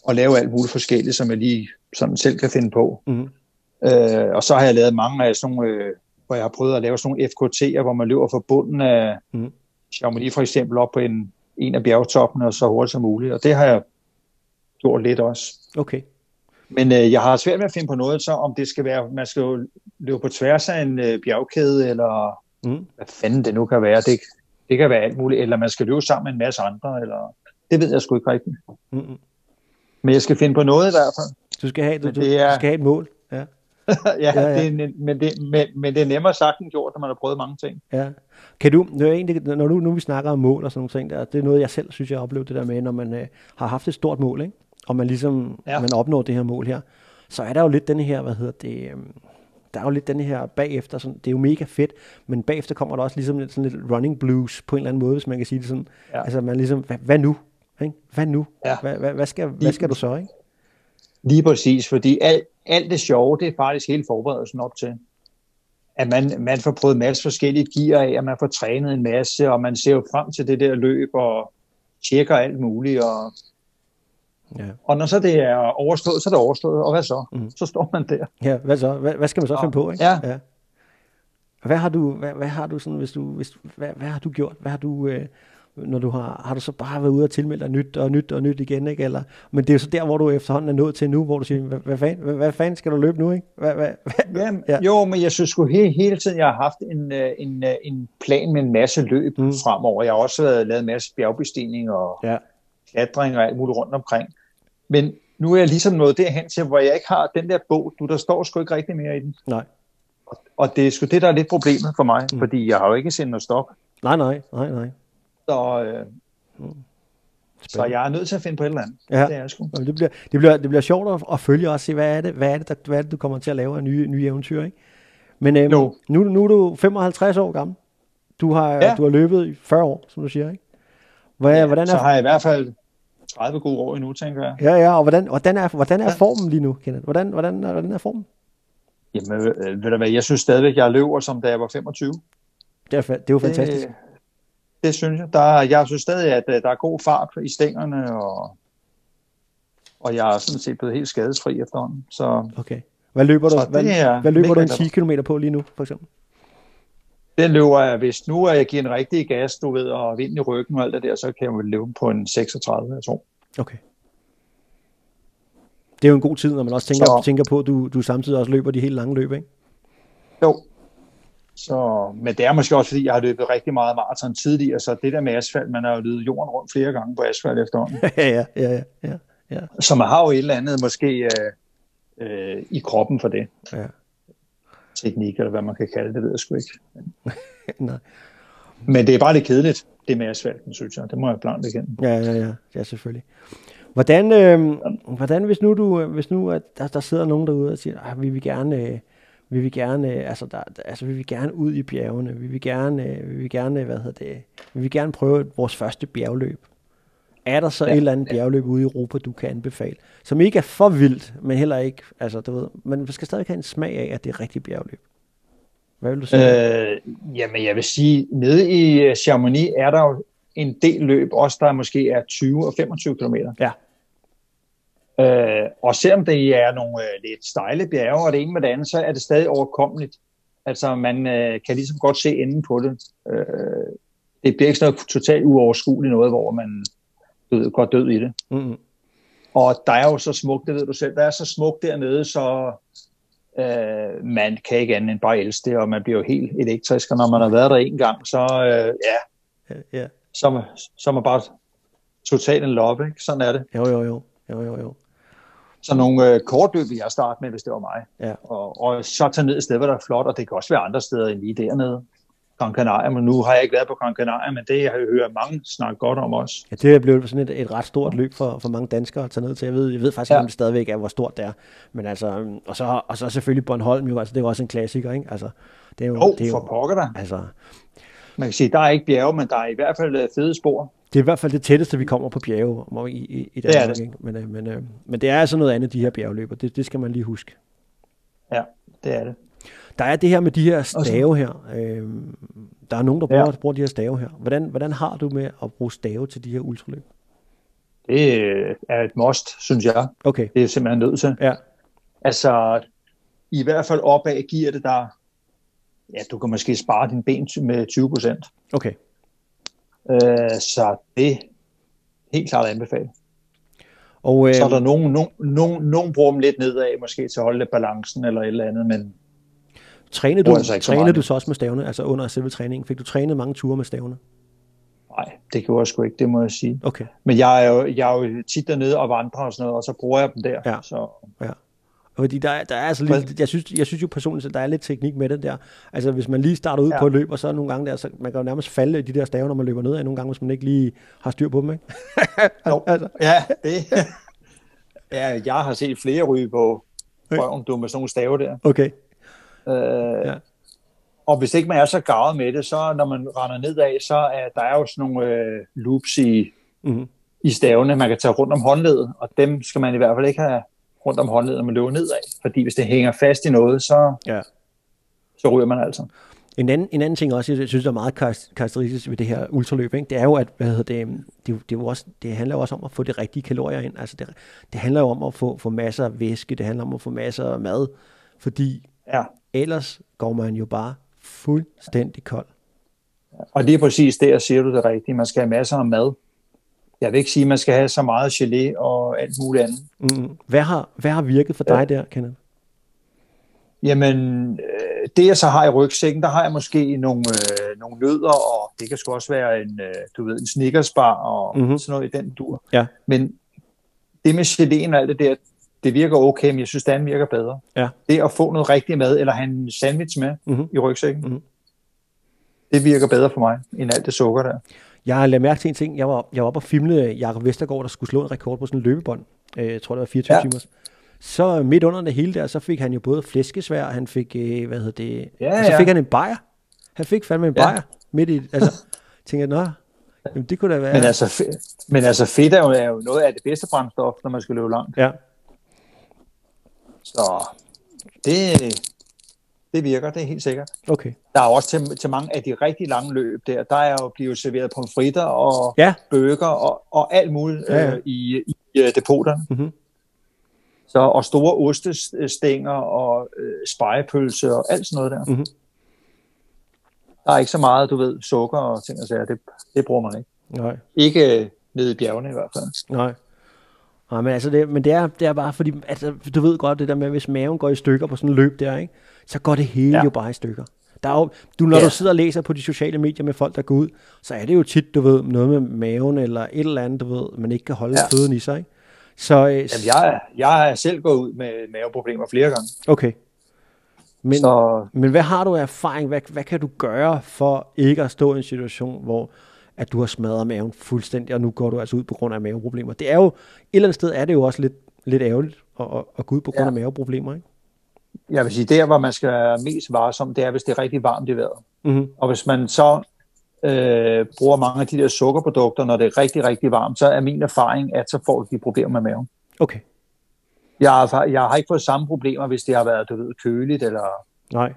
Og lave alt muligt forskelligt, som jeg lige sådan selv kan finde på. Mm-hmm. Øh, og så har jeg lavet mange af sådan nogle, øh, hvor jeg har prøvet at lave sådan nogle FKT'er, hvor man løber fra bunden af Mhm. Chamonix for eksempel op på en, en af bjergtoppene, og så hurtigt som muligt. Og det har jeg gjort lidt også. Okay. Men øh, jeg har svært med at finde på noget, så om det skal være, man skal jo løbe på tværs af en øh, bjergkæde, eller Mm. hvad fanden det nu kan være. Det, det kan være alt muligt, eller man skal løbe sammen med en masse andre, eller det ved jeg sgu ikke rigtigt. Mm-hmm. Men jeg skal finde på noget i hvert fald. Du skal have, du, det er- du skal have et mål. Ja. ja, Ja, ja. Det er, men, det, men, men det er nemmere sagt end gjort, når man har prøvet mange ting. Ja. Kan du, det er egentlig, når nu, nu vi snakker om mål og sådan nogle ting, der, det er noget, jeg selv synes, jeg har oplevet det der med, når man øh, har haft et stort mål, ikke? og man ligesom, ja. Ja. man opnår det her mål her, så er der jo lidt den her, hvad hedder det, øh, der er jo lidt den her bagefter, sådan, det er jo mega fedt, men bagefter kommer der også ligesom lidt, sådan lidt running blues på en eller anden måde, hvis man kan sige det sådan. Ja. Altså man ligesom, hvad, hvad nu? Ikke? Hvad nu? Ja. Hvad, hvad, hvad, skal, hvad skal du så, ikke? Lige præcis, fordi alt, alt det sjove, det er faktisk hele forberedelsen op til. At man, man får prøvet en masse forskellige gear af, og man får trænet en masse, og man ser jo frem til det der løb, og tjekker alt muligt, og, Ja. og når så det er overstået, så er det overstået, og hvad så? Mm. Så står man der. Ja, hvad så? Hvad, hvad skal man så finde på, ikke? Ja. ja. Hvad har du, hvad, hvad har du sådan, hvis du, hvis, hvad, hvad har du gjort? Hvad har du, øh, når du har, har du så bare været ude og tilmelde dig nyt og nyt og nyt igen, ikke? Eller, men det er jo så der, hvor du efterhånden er nået til nu, hvor du siger, hvad, hvad, fanden, hvad, hvad fanden skal du løbe nu, ikke? Hvad, hvad, hvad? Ja, Ja. Jo, men jeg synes sgu hele, hele tiden, jeg har haft en, øh, en, øh, en plan med en masse løb Mm. fremover. Jeg har også været, lavet en masse bjergbestigning og Ja. klatring og alt muligt rundt omkring. Men nu er jeg ligesom nået derhen til, hvor jeg ikke har den der bog. Du, der står sgu ikke rigtig mere i den. Nej. Og, og det er sgu det, der er lidt problemet for mig, Mm. mm. fordi jeg har jo ikke sendt noget stok. Nej, nej, nej, nej. Så, øh, så jeg er nødt til at finde på et eller andet. Ja. Det er sgu. Jamen, Det bliver, det bliver, det bliver sjovt at, at følge og se, hvad er det, hvad er det, der, hvad er det du kommer til at lave af nye, nye eventyr, ikke? Men øhm, Jo. nu, nu er du 55 år gammel. Du har, ja. Ja. du har løbet i 40 år, som du siger, ikke? Hvad, hvordan Så er, har jeg i hvert fald 30 gode år endnu, tænker jeg. ja, ja, og hvordan, hvordan, er, hvordan er formen lige nu, Kenneth? Hvordan, hvordan, er- hvordan er formen? Jamen, øh, ved du hvad, jeg synes stadigvæk, jeg løber, som da jeg var 25. Det er, det er jo fantastisk. Det, Det synes jeg. Der, er- jeg synes stadig, at øh, der er god fart i stængerne, og, og jeg er sådan set blevet helt skadesfri efterhånden. Så Okay. Hvad løber du, hvad, er hvad løber du en mega 10 km på lige nu, for eksempel? den løber jeg, hvis nu er jeg giver en rigtig gas, du ved, og vind i ryggen og alt det der, så kan jeg løbe på en 36, jeg tror. Okay. Det er jo en god tid, når man også tænker, Så- tænker på, at du, du samtidig også løber de helt lange løb, ikke? Jo. Så, men det er måske også, fordi jeg har løbet rigtig meget maraton tidligere, så det der med asfalt, man har jo løbet jorden rundt flere gange på asfalt efterhånden. ja, ja, ja, ja, ja. Så man har jo et eller andet måske øh, øh, i kroppen for det. ja. Teknik, eller hvad man kan kalde det, ved jeg sgu ikke. Nej. Men det er bare lidt kedeligt, det med asfalten, synes jeg. Det må jeg blankt igen. Ja, ja, ja, ja, selvfølgelig. Hvordan, øh, hvordan hvis nu du, øh, hvis nu at der, der sidder nogen derude og siger, at vi vil gerne, øh, vi vil gerne, øh, altså, der, altså vi vil gerne ud i bjergene, vi vil gerne, øh, vi vil gerne, hvad hedder det, vi vil gerne prøve vores første bjergløb. Er der så ja, Ja, et eller andet bjergløb ude i Europa, du kan anbefale, som ikke er for vildt, men heller ikke, altså du ved, man skal stadig have en smag af, at det er rigtig bjergløb. Hvad vil du sige? Øh, jamen, jeg vil sige, nede i øh, Chamonix er der jo en del løb, også der måske er 20 og 25 km. Ja. Øh, og selvom det er nogle øh, lidt stejle bjerge, og det ene med det andet, så er det stadig overkommeligt. Altså, man øh, kan ligesom godt se enden på det. Øh, det bliver ikke sådan noget totalt uoverskueligt noget, hvor man ved, går død i det. Mm-hmm. Og der er jo så smukt, det ved du selv, der er så smukt dernede, så øh, man kan ikke andet end bare elske det, og man bliver jo helt elektrisk, og når man har været der en gang, så, øh, ja, Ja, så, så er man bare totalt en love, ikke? Sådan er det. Jo, jo, jo. Jo, jo, jo. Så nogle øh, kortløb jeg starte med, hvis det var mig. Ja. Og, og så tage ned et sted, hvor der er flot, og det kan også være andre steder end lige dernede. Gran Canaria, men nu har jeg ikke været på Gran Canaria, men det har jeg hørt mange snakke godt om også. Ja, det er blevet sådan et, et ret stort løb for, for mange danskere at tage ned til. Jeg ved, jeg ved faktisk ikke, Ja. om det stadigvæk er, hvor stort det er. Men altså, og så, og så selvfølgelig Bornholm jo, altså det er jo også en klassiker, ikke? Altså, det er jo, Jo, det er for jo pokker der. altså, Man kan sige, der er ikke bjerge, men der er i hvert fald øh, fede spor. Det er i hvert fald det tætteste, vi kommer på bjerge i, i, i Det er Danmark, det. ikke? Men, øh, men, øh, men det er altså noget andet, de her bjergløber. Det, det skal man lige huske. Ja, det er det. Der er det her med de her stave her. Øhm, der er nogen, der bruger, Ja. bruger de her stave her. Hvordan, hvordan har du med at bruge stave til de her ultraløb? Det øh, er et must, synes jeg. Okay, Det er simpelthen nødt til. ja. Altså, i hvert fald opad giver det dig, ja, du kan måske spare din ben med 20 procent. Okay. Øh, så det er helt klart anbefalet. Og, øh, Så er der nogen, nogen, nogen, nogen bruger dem lidt nedad, måske til at holde lidt balancen eller et eller andet, men Trænede du, altså trænede du så også med stavene, altså under selve træningen? Fik du trænet mange ture med stavene? nej, det gjorde jeg sgu ikke, det må jeg sige. Okay, Men jeg er jo, jeg er jo tit dernede og vandrer og sådan noget, og så bruger jeg dem der. Ja. Så, fordi der, er- der er altså lidt, jeg synes, jeg synes jo personligt, at der er lidt teknik med det der. Altså hvis man lige starter ud ja. På et løb, og så nogle gange der, så man kan jo nærmest falde i de der stave, når man løber nedad nogle gange, hvis man ikke lige har styr på dem, ikke? Jo. altså, ja, det, ja, jeg har set flere ryge på røven, du med sådan nogle stave der. okay, Øh, Ja. ja. Og hvis ikke man er så gavet med det, så når man render nedad, så er der er jo sådan nogle øh, loops i, mm-hmm. i stavene, man kan tage rundt om håndledet, og dem skal man i hvert fald ikke have rundt om håndledet, når man løber nedad. Fordi hvis det hænger fast i noget, så, Ja. så ryger man altså. En anden, en anden ting også, jeg synes, der er meget karakter- karakteristisk ved det her ultraløb, ikke? det er jo, at hvad hedder det, det, er det, er også, det handler jo også om at få de rigtige kalorier ind. Altså det, det handler jo om at få, få masser af væske, det handler om at få masser af mad, fordi Ja. ellers går man jo bare fuldstændig kold. Og lige præcis der siger du det rigtige. Man skal have masser af mad. Jeg vil ikke sige, at man skal have så meget gelé og alt muligt andet. Mm. Hvad, har, hvad har virket for dig der, Kenneth? Jamen, øh, det jeg så har i rygsækken, der har jeg måske nogle, øh, nogle nødder, og det kan sgu også være en, øh, du ved, en snickersbar og Mhm. mm-hmm. sådan noget i den dur. Ja. Men det med geléen og alt det der, det virker okay, men jeg synes, den virker bedre. Ja. Det at få noget rigtig mad, eller have en sandwich med Mhm. i rygsækken, Mhm. det virker bedre for mig, end alt det sukker der. Jeg har lagt mærke til en ting. Jeg var, jeg var oppe og filmede Jakob Vestergaard, der skulle slå en rekord på sådan en løbebånd. Øh, Jeg tror, det var 24 ja. Timer. Så midt under det hele der, så fik han jo både flæskesvær, han fik, øh, hvad hedder det, Ja, og så ja. fik han en bajer. Han fik fandme en Ja. bajer midt i, altså, tænkte jeg, nå, jamen, det kunne da være. Men altså, men altså fedt er jo, er jo noget af det bedste brændstof, når man skal løbe langt. Ja, Så det, det virker, det er helt sikkert. Okay. Der er også til, til mange af de rigtig lange løb der, der er jo blevet serveret pomfritter og Ja. bøger og, og alt muligt Ja, øh, i, i øh, depoterne. Mhm. Så, og store ostestænger og øh, spejepølse og alt sådan noget der. Mhm. Der er ikke så meget, du ved, sukker og ting og sager. Det, det bruger man ikke. Nej. Ikke øh, nede i bjergene i hvert fald. Nej. Nej, men, altså det, men det, er, det er bare fordi, altså, du ved godt det der med, hvis maven går i stykker på sådan en løb der, ikke? Så går det hele ja. Jo bare i stykker. Der er jo, du, når ja. Du sidder og læser på de sociale medier med folk, der går ud, så er det jo tit, du ved, noget med maven eller et eller andet, du ved, man ikke kan holde ja. Føden i sig. Ikke? Så, øh, Jamen, jeg, jeg er selv gået ud med maveproblemer flere gange. okay. Men, Så men hvad har du af erfaring? Hvad, hvad kan du gøre for ikke at stå i en situation, hvor at du har smadret maven fuldstændig, og nu går du altså ud på grund af maveproblemer? Det er jo, et eller andet sted er det jo også lidt, lidt ærgerligt at, at, at gå ud på grund Ja. af maveproblemer, ikke? Jeg vil sige, der hvor man skal være mest varsom, det er, hvis det er rigtig varmt i vejret. Mm-hmm. Og hvis man så øh, bruger mange af de der sukkerprodukter, når det er rigtig, rigtig varmt, så er min erfaring, at så får de problemer med maven. Okay. Jeg har, jeg har ikke fået samme problemer, hvis det har været du ved, køligt. Eller... Nej.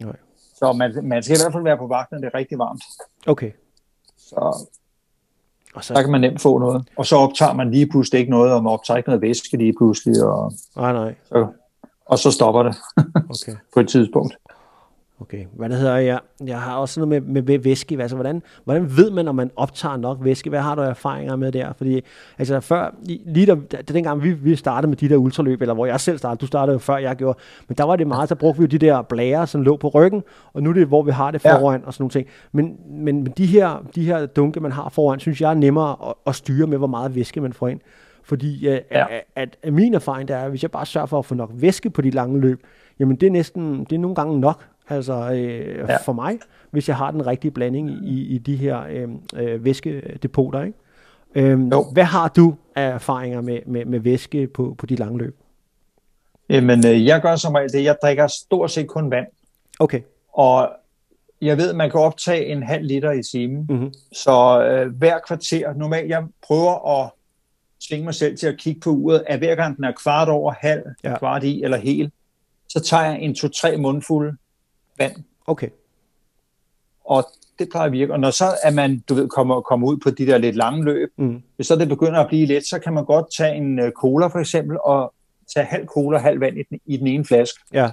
Nej. Så man, man skal i hvert fald være på vagt, når det er rigtig varmt. Okay. Så Og så, der kan man nemt få noget. Og så optager man lige pludselig ikke noget, og man optager ikke noget væske lige pludselig, og nej, nej. så, og så stopper det Okay. på et tidspunkt. Okay. Hvad det hedder jeg? Jeg har også noget med, med, væske. Altså, hvordan, hvordan ved man, om man optager nok væske? Hvad har du erfaringer med der? Fordi, altså før, lige der, da, dengang vi, vi startede med de der ultraløb, eller hvor jeg selv startede, du startede jo før jeg gjorde, men der var det meget, der brugte vi jo de der blære, som lå på ryggen, og nu er det, hvor vi har det Ja. foran, og sådan nogle ting. Men, men, men de, her, de her dunke, man har foran, synes jeg er nemmere at, at styre med, hvor meget væske man får ind. Fordi øh, Ja. at, at, at min erfaring der er, at hvis jeg bare sørger for at få nok væske på de lange løb, jamen det er næsten, det er nogle gange nok, altså øh, ja. For mig, hvis jeg har den rigtige blanding i, i de her øh, øh, væskedepoter, ikke? Øhm, Jo. hvad har du af erfaringer med, med, med væske på, på de lange løb? Jamen, øh, jeg gør som regel det. Jeg drikker stort set kun vand. Okay. Og jeg ved, at man kan optage en halv liter i timen. Mm-hmm. Så øh, hver kvarter, normalt, jeg prøver at tvinge mig selv til at kigge på uret, at hver gang den er kvart over, halv, Ja. kvart i eller hel, så tager jeg en to-tre mundfulde vand. Okay. Og det plejer at virke. Og når så er man, du ved, kommer, kommer ud på de der lidt lange løb, Mm. hvis så det begynder at blive let, så kan man godt tage en øh, cola for eksempel, og tage halv cola og halv vand i den, i den ene flaske. Ja.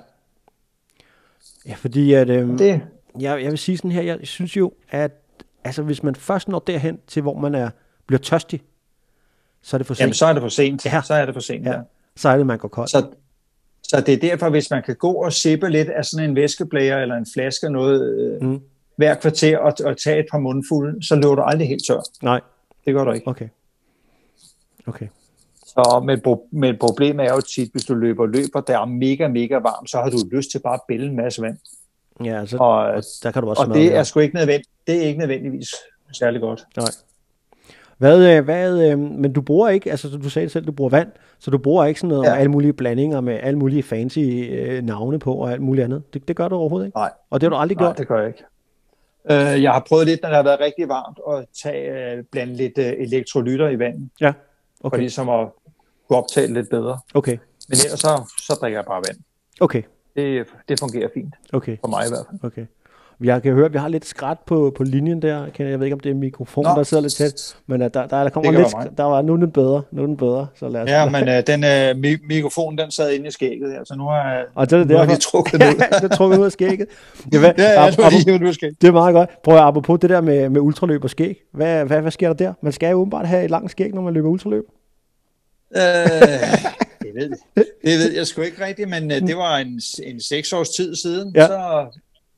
Ja, fordi at, øhm, Det, jeg, jeg vil sige sådan her, jeg synes jo, at altså, hvis man først når derhen til, hvor man er, bliver tørstig, så er det for sent. jamen, så er det for sent. Ja. Så er det for sent, ja. ja. Så er det, man går kold. Så, så det er derfor, hvis man kan gå og sippe lidt af sådan en væskeblære eller en flaske noget øh, Mm. hver kvarter og, og tage et par mundfulde, så løber du aldrig helt tør. Nej, Det gør du ikke. okay. Okay. Så men, men problemet er jo tit, hvis du løber løber, der er mega, mega varmt, så har du lyst til bare at bælge en masse vand. Ja, altså, Og, og der kan du også og det er sgu ikke nødvendigt. Det er ikke nødvendigvis særlig godt. Nej. Hvad, øh, hvad, øh, men du bruger ikke, altså du sagde selv, du bruger vand, så du bruger ikke sådan noget ja. Alle mulige blandinger med alle mulige fancy øh, navne på og alt muligt andet. Det, det gør du overhovedet ikke? Nej. Og det har du aldrig Nej, gjort? det gør jeg ikke. Øh, jeg har prøvet lidt, når det har været rigtig varmt, at tage, øh, blande lidt øh, elektrolytter i vandet, Ja, okay. for ligesom at kunne optage lidt bedre. Okay, Men ellers så, så drikker jeg bare vand. okay, Det, det fungerer fint, okay, for mig i hvert fald. okay. Jeg kan høre, at vi har lidt skræt på, på linjen der. Jeg ved ikke, om det er mikrofonen, Nå. der sidder lidt tæt. Men uh, der, der, der kommer lidt... sk- Der var nu den bedre. Nu den bedre. Så lad os... Ja, men øh, den øh, mi- mikrofon, den sad inde i skægget her, så nu er, og det er nu er derfor. de trukket den ud. ja, det er trukket ud af skægget. Ja, hvad, ja, ja, ap- nu ap- de hivet ud af skægget. Det er meget godt. Prøv at apropos det der med, med ultraløb og skæg. Hvad, hvad, hvad sker der der? Man skal jo åbenbart have et langt skæg, når man løber ultraløb. Øh, det, ved, det ved jeg sgu ikke rigtigt, men øh, det var en, en seks års tid siden, ja. så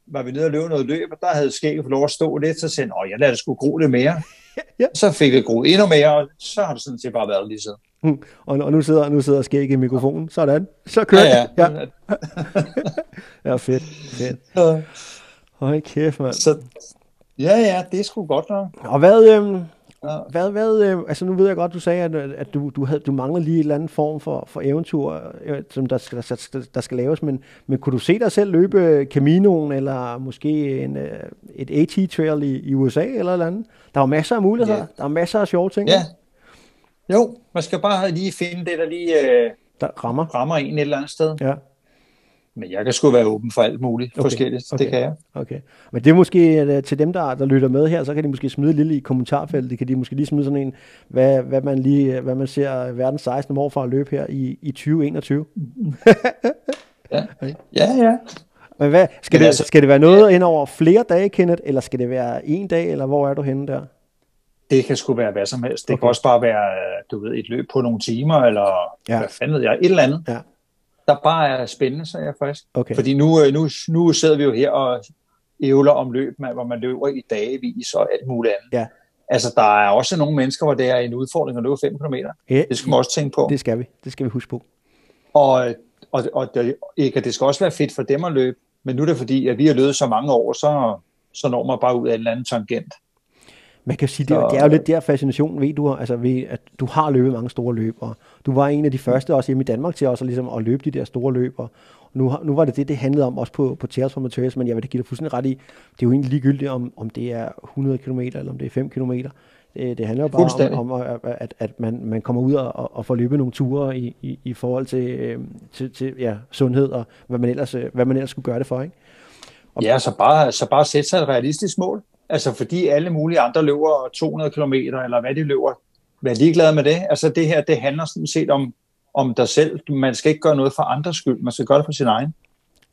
var vi nede og løbe noget løb, og der havde skægget fået lov at stå lidt, så sagde "Åh, jeg lader det sgu gro lidt mere. Ja. Så fik det groet endnu mere, og så har det sådan set bare været lige siden. Hmm. Og, og nu sidder, nu sidder skægget i mikrofonen. Sådan. Så kører Ja, ja. ja. Ja, fedt. fedt. Så, Hold kæft, mand. så, ja, ja, det er sgu godt nok. Og hvad, øhm, Ja. hvad, hvad øh, altså nu ved jeg godt, du sagde, at, at du, du, havde, du mangler lige en eller anden form for, for eventyr, øh, som der skal, der, skal- der skal laves, men, men kunne du se dig selv løbe Caminoen, eller måske en, øh, et AT-trail i, i USA, eller eller andet? Der var masser af muligheder, Ja. der er masser af sjove ting, Ja. Jo, man skal bare lige finde det, der lige øh, der rammer. rammer en et eller andet sted. Ja. Men jeg kan sgu være åben for alt muligt okay. forskelligt. Okay. Det kan jeg. Okay. Men det er måske uh, til dem, der, der lytter med her, så kan de måske smide lille i kommentarfeltet. Kan de måske lige smide sådan en, hvad, hvad, man, lige, hvad man ser verdens 16 år fra at løbe her i, i 2021. ja. ja, ja. Men hvad, skal, Men det, altså, skal det være noget ind over flere dage, Kenneth, eller skal det være en dag, eller hvor er du henne der? Det kan sgu være hvad som helst. Det okay. kan også bare være, du ved, et løb på nogle timer, eller ja. hvad fanden ved jeg, et eller andet. Ja. Der bare er spændende, så er jeg faktisk. Okay. Fordi nu, øh, nu, nu sidder vi jo her og ævler om løb, hvor man løber i dagevis og alt muligt andet. Ja. Altså, der er også nogle mennesker, hvor det er en udfordring at løbe 5 km. Ja, det skal man også tænke på. Det skal vi. Det skal vi huske på. Og, og, og det, ikke, det skal også være fedt for dem at løbe, men nu er det fordi, at vi har løbet så mange år, så, så når man bare ud af en eller anden tangent. Man kan sige, det, så, det er jo lidt der fascinationen ved du, altså ved, at du har løbet mange store løb, og du var en af de første også hjemme i Danmark til også ligesom at løbe de der store løb, og nu, nu var det det, det handlede om også på, på Tales for Materials, men jeg vil da give dig fuldstændig ret i, det er jo egentlig ligegyldigt, om, om det er 100 km eller om det er 5 km. Det, det handler jo bare om, om at, at, man, man kommer ud og, og får løbet nogle ture i, i, i forhold til, øh, til, til ja, sundhed og hvad man, ellers, øh, hvad man ellers skulle gøre det for. Ikke? Og, ja, så bare, så bare sætte sig et realistisk mål. Altså fordi alle mulige andre løber 200 km, eller hvad de løber, vær ligeglad med det. Altså det her, det handler sådan set om, om dig selv. Man skal ikke gøre noget for andres skyld, man skal gøre det for sin egen.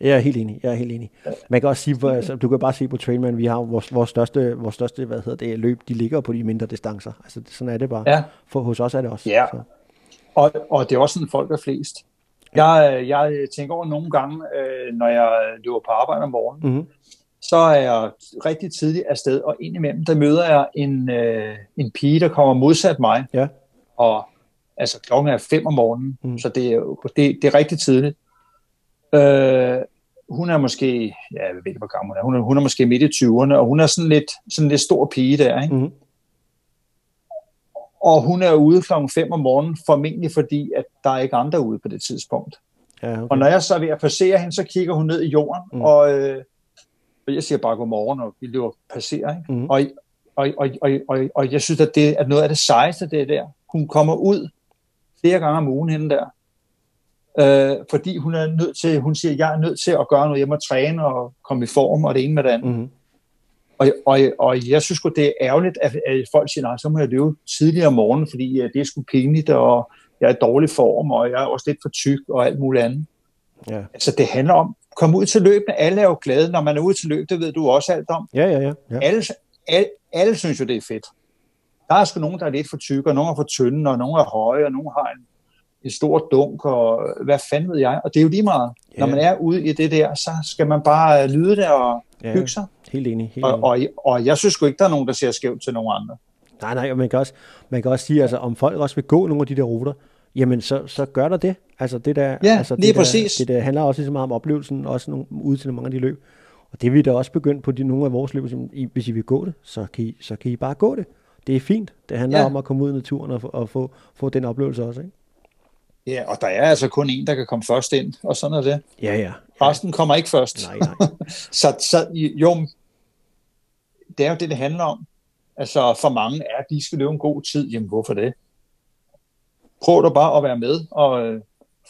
Jeg er helt enig, jeg er helt enig. Man kan også sige, altså, du kan bare se på Trainman, vi har vores, vores største, vores største hvad hedder det, løb, de ligger på de mindre distancer. Altså sådan er det bare. Ja. For hos os er det også. Ja, så. Og, og det er også sådan, folk er flest. Jeg, jeg tænker over nogle gange, øh, når jeg løber på arbejde om morgenen, mm-hmm så er jeg rigtig tidligt afsted, og indimellem, der møder jeg en, øh, en pige, der kommer modsat mig. Ja. Og altså, klokken er fem om morgenen, mm. så det er, det, det er rigtig tidligt. Øh, hun er måske, ja, jeg ved ikke, hvor gammel hun er, hun er, hun er måske midt i 20'erne, og hun er sådan lidt, sådan lidt stor pige der, ikke? Mm. Og hun er ude klokken 5 om morgenen, formentlig fordi, at der er ikke andre ude på det tidspunkt. Ja, okay. Og når jeg så er ved at passere hende, så kigger hun ned i jorden, mm. og, øh, og jeg siger bare godmorgen, og vi løber passerer. Ikke? Mm. Og, og, og, og, og, og jeg synes, at det er noget af det sejeste, det der. Hun kommer ud flere gange om ugen hende der. Øh, fordi hun er nødt til, hun siger, jeg er nødt til at gøre noget, jeg må træne og komme i form, og det ene med det andet. Mm. Og, og, og jeg synes godt det er ærgerligt, at, at folk siger, nej, så må jeg løbe tidligere om morgenen, fordi det er sgu pinligt, og jeg er i dårlig form, og jeg er også lidt for tyk, og alt muligt andet. Ja. Altså, det handler om, kom ud til løbene. Alle er jo glade, når man er ude til løb. Det ved du også alt om. Ja, ja, ja. ja. Alle, alle, alle synes jo, det er fedt. Der er sgu nogen, der er lidt for tykke, og nogen er for tynde, og nogen er høje, og nogen har en, en stor dunk, og hvad fanden ved jeg. Og det er jo lige meget. Ja. Når man er ude i det der, så skal man bare lyde det og ja, hygge sig. Helt enig. Helt enig. Og, og, og jeg synes sgu ikke, der er nogen, der ser skævt til nogen andre. Nej, nej, og man kan også, man kan også sige, altså, om folk også vil gå nogle af de der ruter, jamen så, så gør der det. Altså det der, ja, altså, lige det præcis. Der, det der handler også lige så meget om oplevelsen, også nogle, ude til mange af de løb. Og det er vi da også begyndt på de, nogle af vores løb, som, I, hvis I vil gå det, så kan I, så kan I bare gå det. Det er fint. Det handler ja. om at komme ud i naturen og, og få, få den oplevelse også. Ikke? Ja, og der er altså kun en, der kan komme først ind, og sådan er det. Ja, ja. Resten kommer ikke først. Nej, nej. så, så jo, det er jo det, det handler om. Altså for mange er, at de skal løbe en god tid. Jamen hvorfor det? Prøv du bare at være med og øh,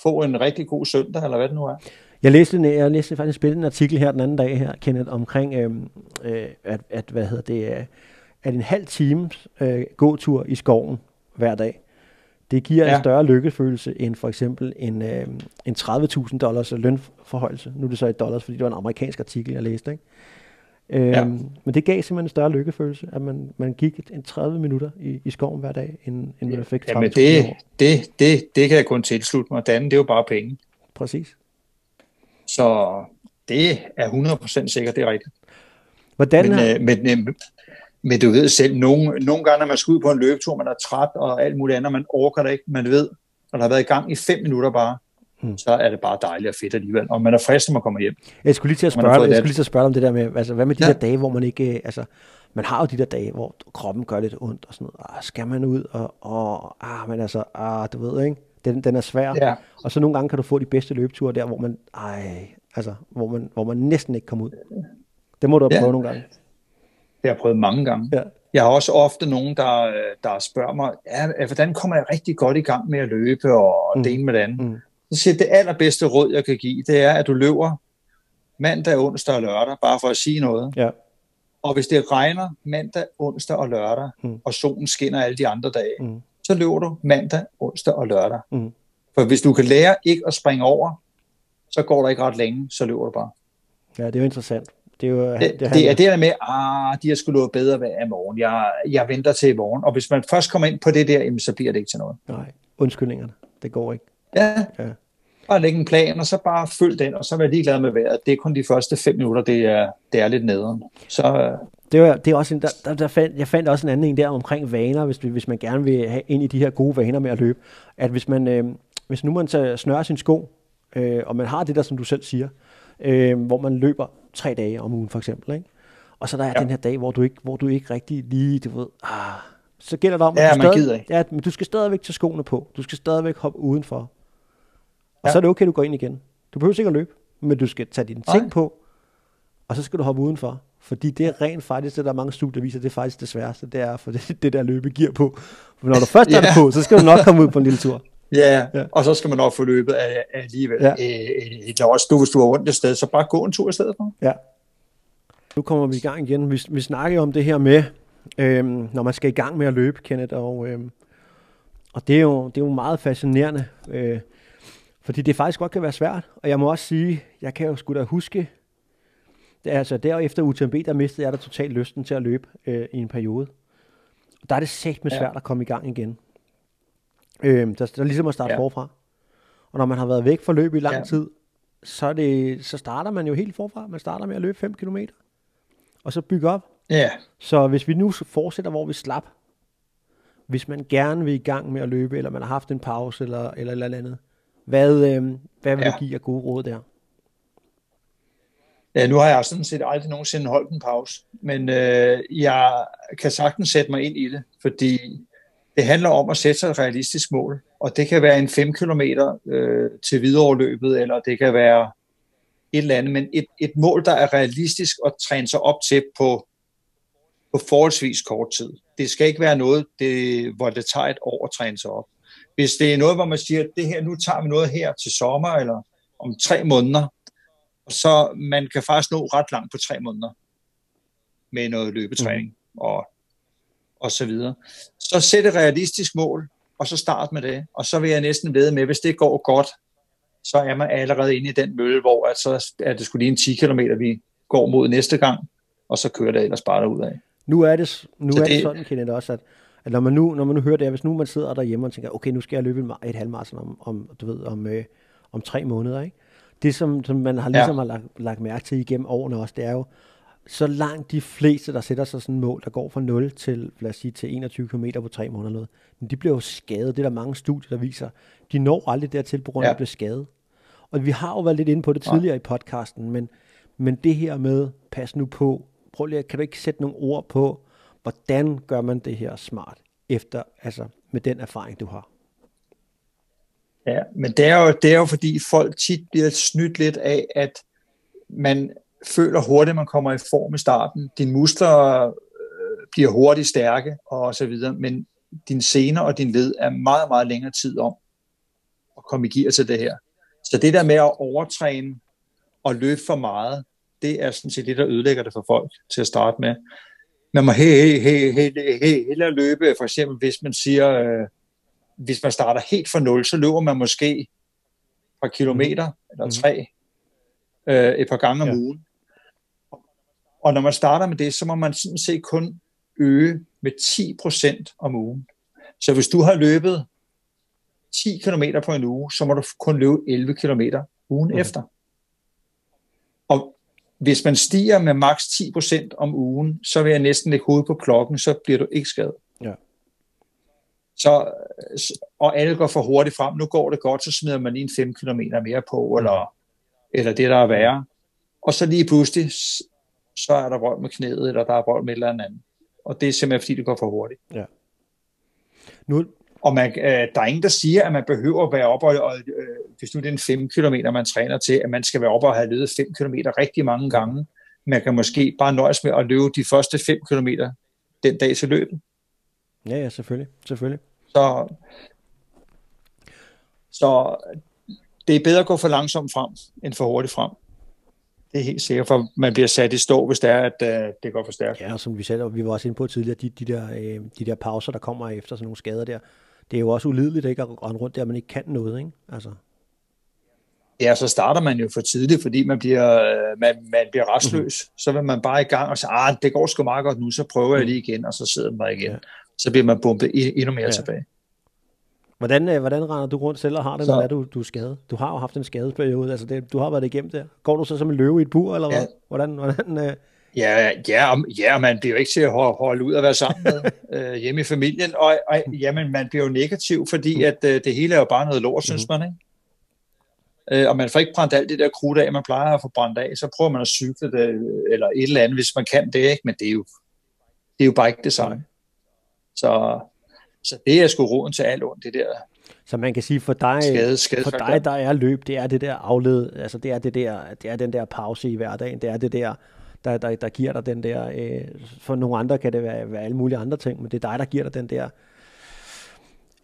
få en rigtig god søndag, eller hvad det nu er. Jeg læste, jeg læste faktisk en spændende artikel her den anden dag her, Kenneth, omkring, øh, øh, at, at, hvad hedder det, at en halv times øh, gåtur i skoven hver dag, det giver ja. en større lykkefølelse end for eksempel en, øh, en 30.000 dollars lønforhøjelse. Nu er det så i dollars, fordi det var en amerikansk artikel, jeg læste. Ikke? Øhm, ja. Men det gav simpelthen en større lykkefølelse, at man, man gik en 30 minutter i, i skoven hver dag, end, end man fik 30 ja, men det, det, det, det kan jeg kun tilslutte mig. Det andet, det er jo bare penge. Præcis. Så det er 100% sikkert, det er rigtigt. Hvordan men, er... Øh, men, øh, men du ved selv, nogle, nogle gange, når man skal ud på en løbetur, man er træt og alt muligt andet, man orker det ikke, man ved, når der har været i gang i 5 minutter bare, mm. så er det bare dejligt og fedt alligevel. Og man er frisk, når man kommer hjem. Jeg skulle lige til at spørge, jeg skulle lige til at spørge om det der med, altså, hvad med de ja. der dage, hvor man ikke, altså, man har jo de der dage, hvor kroppen gør lidt ondt og sådan noget. Ah, skal man ud og, og ah, men altså, ah, du ved, ikke? Den, den er svær. Ja. Og så nogle gange kan du få de bedste løbeture der, hvor man, ej, altså, hvor man, hvor man næsten ikke kommer ud. Det må du have ja. prøvet nogle gange. Det har jeg prøvet mange gange. Ja. Jeg har også ofte nogen, der, der spørger mig, ja, hvordan kommer jeg rigtig godt i gang med at løbe og mm. det ene med det andet? Mm så siger det allerbedste råd, jeg kan give, det er, at du løber mandag, onsdag og lørdag, bare for at sige noget. Ja. Og hvis det regner mandag, onsdag og lørdag, Mm. og solen skinner alle de andre dage, Mm. så løber du mandag, onsdag og lørdag. Mm. For hvis du kan lære ikke at springe over, så går der ikke ret længe, så løber du bare. Ja, det er jo interessant. Det er jo, Det, det, det er det der med, ah, de har skulle løbe bedre hver morgen. Jeg, jeg venter til i morgen. Og hvis man først kommer ind på det der, jamen, så bliver det ikke til noget. Nej, undskyldningerne. Det går ikke. Ja, Ja. bare lægge en plan, og så bare følg den, og så vær ligeglad med vejret. Det er kun de første fem minutter, det er, det er lidt nederen. Så øh, Det, var, det er også en, der, der, der fandt, jeg fandt også en anden en der omkring vaner, hvis, hvis man gerne vil have ind i de her gode vaner med at løbe. At hvis man, øh, hvis nu man tager, snører sin sko, øh, og man har det der, som du selv siger, øh, hvor man løber tre dage om ugen for eksempel, ikke? og så der er ja. Ja. den her dag, hvor du ikke, hvor du ikke rigtig lige, du ved, ah, så gælder det om, Ja, at du man stadig, gider ikke. Ja, men du skal stadigvæk tage skoene på. Du skal stadigvæk hoppe udenfor. Og ja. Så er det okay, du går ind igen. Du behøver ikke at løbe, men du skal tage dine ting Nej. på, og så skal du hoppe udenfor. Fordi det er rent faktisk, det der er mange studier viser, det er faktisk det sværeste, det er for det, det der løbe gear på. For når du først er på, så skal du nok komme ud på en lille tur. ja, Ja. og så skal man nok få løbet af, af alligevel. Ja. Øh, øh, også du, hvis du er rundt et sted, så bare gå en tur i stedet for. Ja. Nu kommer vi i gang igen. Vi, vi snakker om det her med, øhm, når man skal i gang med at løbe, Kenneth, og, øhm, og det, er jo, det er jo meget fascinerende, øh, fordi det faktisk godt kan være svært. Og jeg må også sige, jeg kan jo sgu da huske, det er, altså derefter UTMB, der mistede jeg da totalt lysten til at løbe øh, i en periode. Og der er det sæt med Ja. svært at komme i gang igen. Øh, der, der er ligesom at starte ja. Ja. forfra. Og når man har været væk fra løb i lang ja. Ja. tid, så, det, så starter man jo helt forfra. Man starter med at løbe 5 km, og så bygge op. Ja, Så hvis vi nu fortsætter, hvor vi slap, hvis man gerne vil i gang med at løbe, eller man har haft en pause, eller eller, eller andet, hvad, øh, hvad vil ja. Du give af gode råd der? Ja, nu har jeg sådan set aldrig nogensinde holdt en pause, men øh, jeg kan sagtens sætte mig ind i det, fordi det handler om at sætte sig et realistisk mål, og det kan være en 5 km øh, til videreoverløbet, eller det kan være et eller andet, men et, et mål, der er realistisk at træne sig op til på, på forholdsvis kort tid. Det skal ikke være noget, det, hvor det tager et år at træne sig op. Hvis det er noget, hvor man siger, det her, nu tager vi noget her til sommer, eller om tre måneder, så man kan faktisk nå ret langt på tre måneder med noget løbetræning mm. og, og så videre. Så sæt et realistisk mål, og så start med det. Og så vil jeg næsten ved med, hvis det går godt, så er man allerede inde i den mølle, hvor at så er det skulle lige en 10 km, vi går mod næste gang, og så kører det ellers bare derud af. Nu er det, nu Så er det, det- sådan, Kenneth, også, at, at når, man nu, når man nu hører det, hvis nu man sidder derhjemme og tænker, okay, nu skal jeg løbe et, et halvmarathon om, om, du ved, om, øh, om tre måneder, ikke? Det, som, som man har Ja. ligesom har lagt, lagt mærke til igennem årene også, det er jo, så langt de fleste, der sætter sig sådan et mål, der går fra 0 til, lad os sige, til 21 km på tre måneder, noget, men de bliver jo skadet. Det er der mange studier, der viser. De når aldrig dertil, på grund af, Ja. at de bliver skadet. Og vi har jo været lidt inde på det tidligere i podcasten, men, men det her med, pas nu på, prøv lige, kan du ikke sætte nogle ord på, hvordan gør man det her smart, efter, altså med den erfaring, du har? Ja, men det er, jo, det er jo fordi folk tit bliver snydt lidt af, at man føler hurtigt, at man kommer i form i starten. Dine muskler øh, bliver hurtigt stærke og så videre, men dine sener og din led er meget, meget længere tid om at komme i gear til det her. Så det der med at overtræne og løbe for meget, det er sådan set det, der ødelægger det for folk til at starte med. Man må he, he, he, he, hellere løbe, for eksempel hvis man siger, øh, hvis man starter helt fra nul, så løber man måske et par kilometer mm. eller tre øh, et par gange om Ja. ugen. Og når man starter med det, så må man sådan set kun øge med 10% om ugen. Så hvis du har løbet 10 km på en uge, så må du kun løbe 11 km ugen Mhm. mm. efter. Hvis man stiger med maks 10% om ugen, så vil jeg næsten lægge hovedet på klokken, så bliver du ikke skadet. Ja. Så, og alle går for hurtigt frem. Nu går det godt, så smider man lige en 5 km mere på, eller, eller det, der er værre. Og så lige pludselig, så er der vold med knæet, eller der er vold med et eller andet. Og det er simpelthen, fordi det går for hurtigt. Nu, Og man, øh, der er ingen, der siger, at man behøver at være og, og øh, hvis nu det er en 5 km, man træner til, at man skal være oppe og have løbet 5 km rigtig mange gange. Man kan måske bare nøjes med at løbe de første 5 km den dag til løbet. ja, ja, selvfølgelig, selvfølgelig. Så, så det er bedre at gå for langsomt frem, end for hurtigt frem. Det er helt sikkert, for man bliver sat i stå, hvis det er, at uh, det går for stærkt. Ja, og som vi selv, og vi var også inde på tidligere, de, de, der, øh, de der pauser, der kommer efter sådan nogle skader der, det er jo også ulideligt ikke, at rende rundt der, man ikke kan noget, ikke? Altså. Ja, så starter man jo for tidligt, fordi man bliver, øh, man, man bliver restløs. Mm-hmm. Så vil man bare i gang og sige, ah, det går sgu meget godt nu, så prøver jeg lige igen, og så sidder man bare igen. Ja. Så bliver man bumpet endnu mere ja. tilbage. Hvordan, øh, hvordan render du rundt selv og har det, så. når du, du er skadet? Du har jo haft en skadesperiode, altså det, du har været igennem der. Går du så som en løve i et bur, eller hvad? Ja. Hvordan, hvordan, øh... Ja, ja, ja, man bliver jo ikke til at holde ud at være sammen med øh, hjemme i familien, og, og jamen, man bliver jo negativ, fordi mm. at øh, det hele er jo bare noget lort, synes mm. man, ikke? Øh, og man får ikke brændt alt det der krudt af, man plejer at få brændt af, så prøver man at cykle det, eller et eller andet, hvis man kan det, ikke? men det er jo, det er jo bare ikke det samme. Så, så det er sgu roden til alt ondt, det der så man kan sige, for dig, skade, skade, for dig der er løb, det er det der afled, altså det er, det der, det er den der pause i hverdagen, det er det der, der, der, der giver dig den der, øh, for nogle andre kan det være, være alle mulige andre ting, men det er dig, der giver dig den der,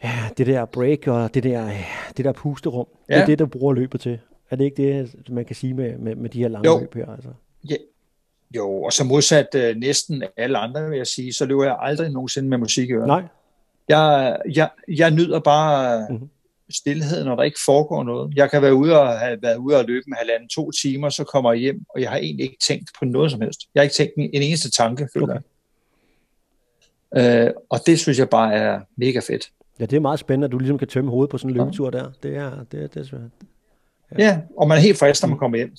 ja, det der break og det der, det der pusterum, ja. det er det, du bruger løbet til. Er det ikke det, man kan sige med, med, med de her lange jo. løb her? Altså? Ja. Jo, og så modsat øh, næsten alle andre, vil jeg sige, så løber jeg aldrig nogensinde med musik i ørerne. Nej, jeg, jeg, jeg nyder bare mm-hmm. stillheden, når der ikke foregår noget. Jeg kan være ude og have været ude og løbe en halvanden, to timer, så kommer jeg hjem, og jeg har egentlig ikke tænkt på noget som helst. Jeg har ikke tænkt en, en eneste tanke, føler okay. jeg. Øh, og det synes jeg bare er mega fedt. Ja, det er meget spændende, at du ligesom kan tømme hovedet på sådan en løbetur der. Det er, det, det, det, ja. ja, og man er helt frisk, når man mm. kommer hjem.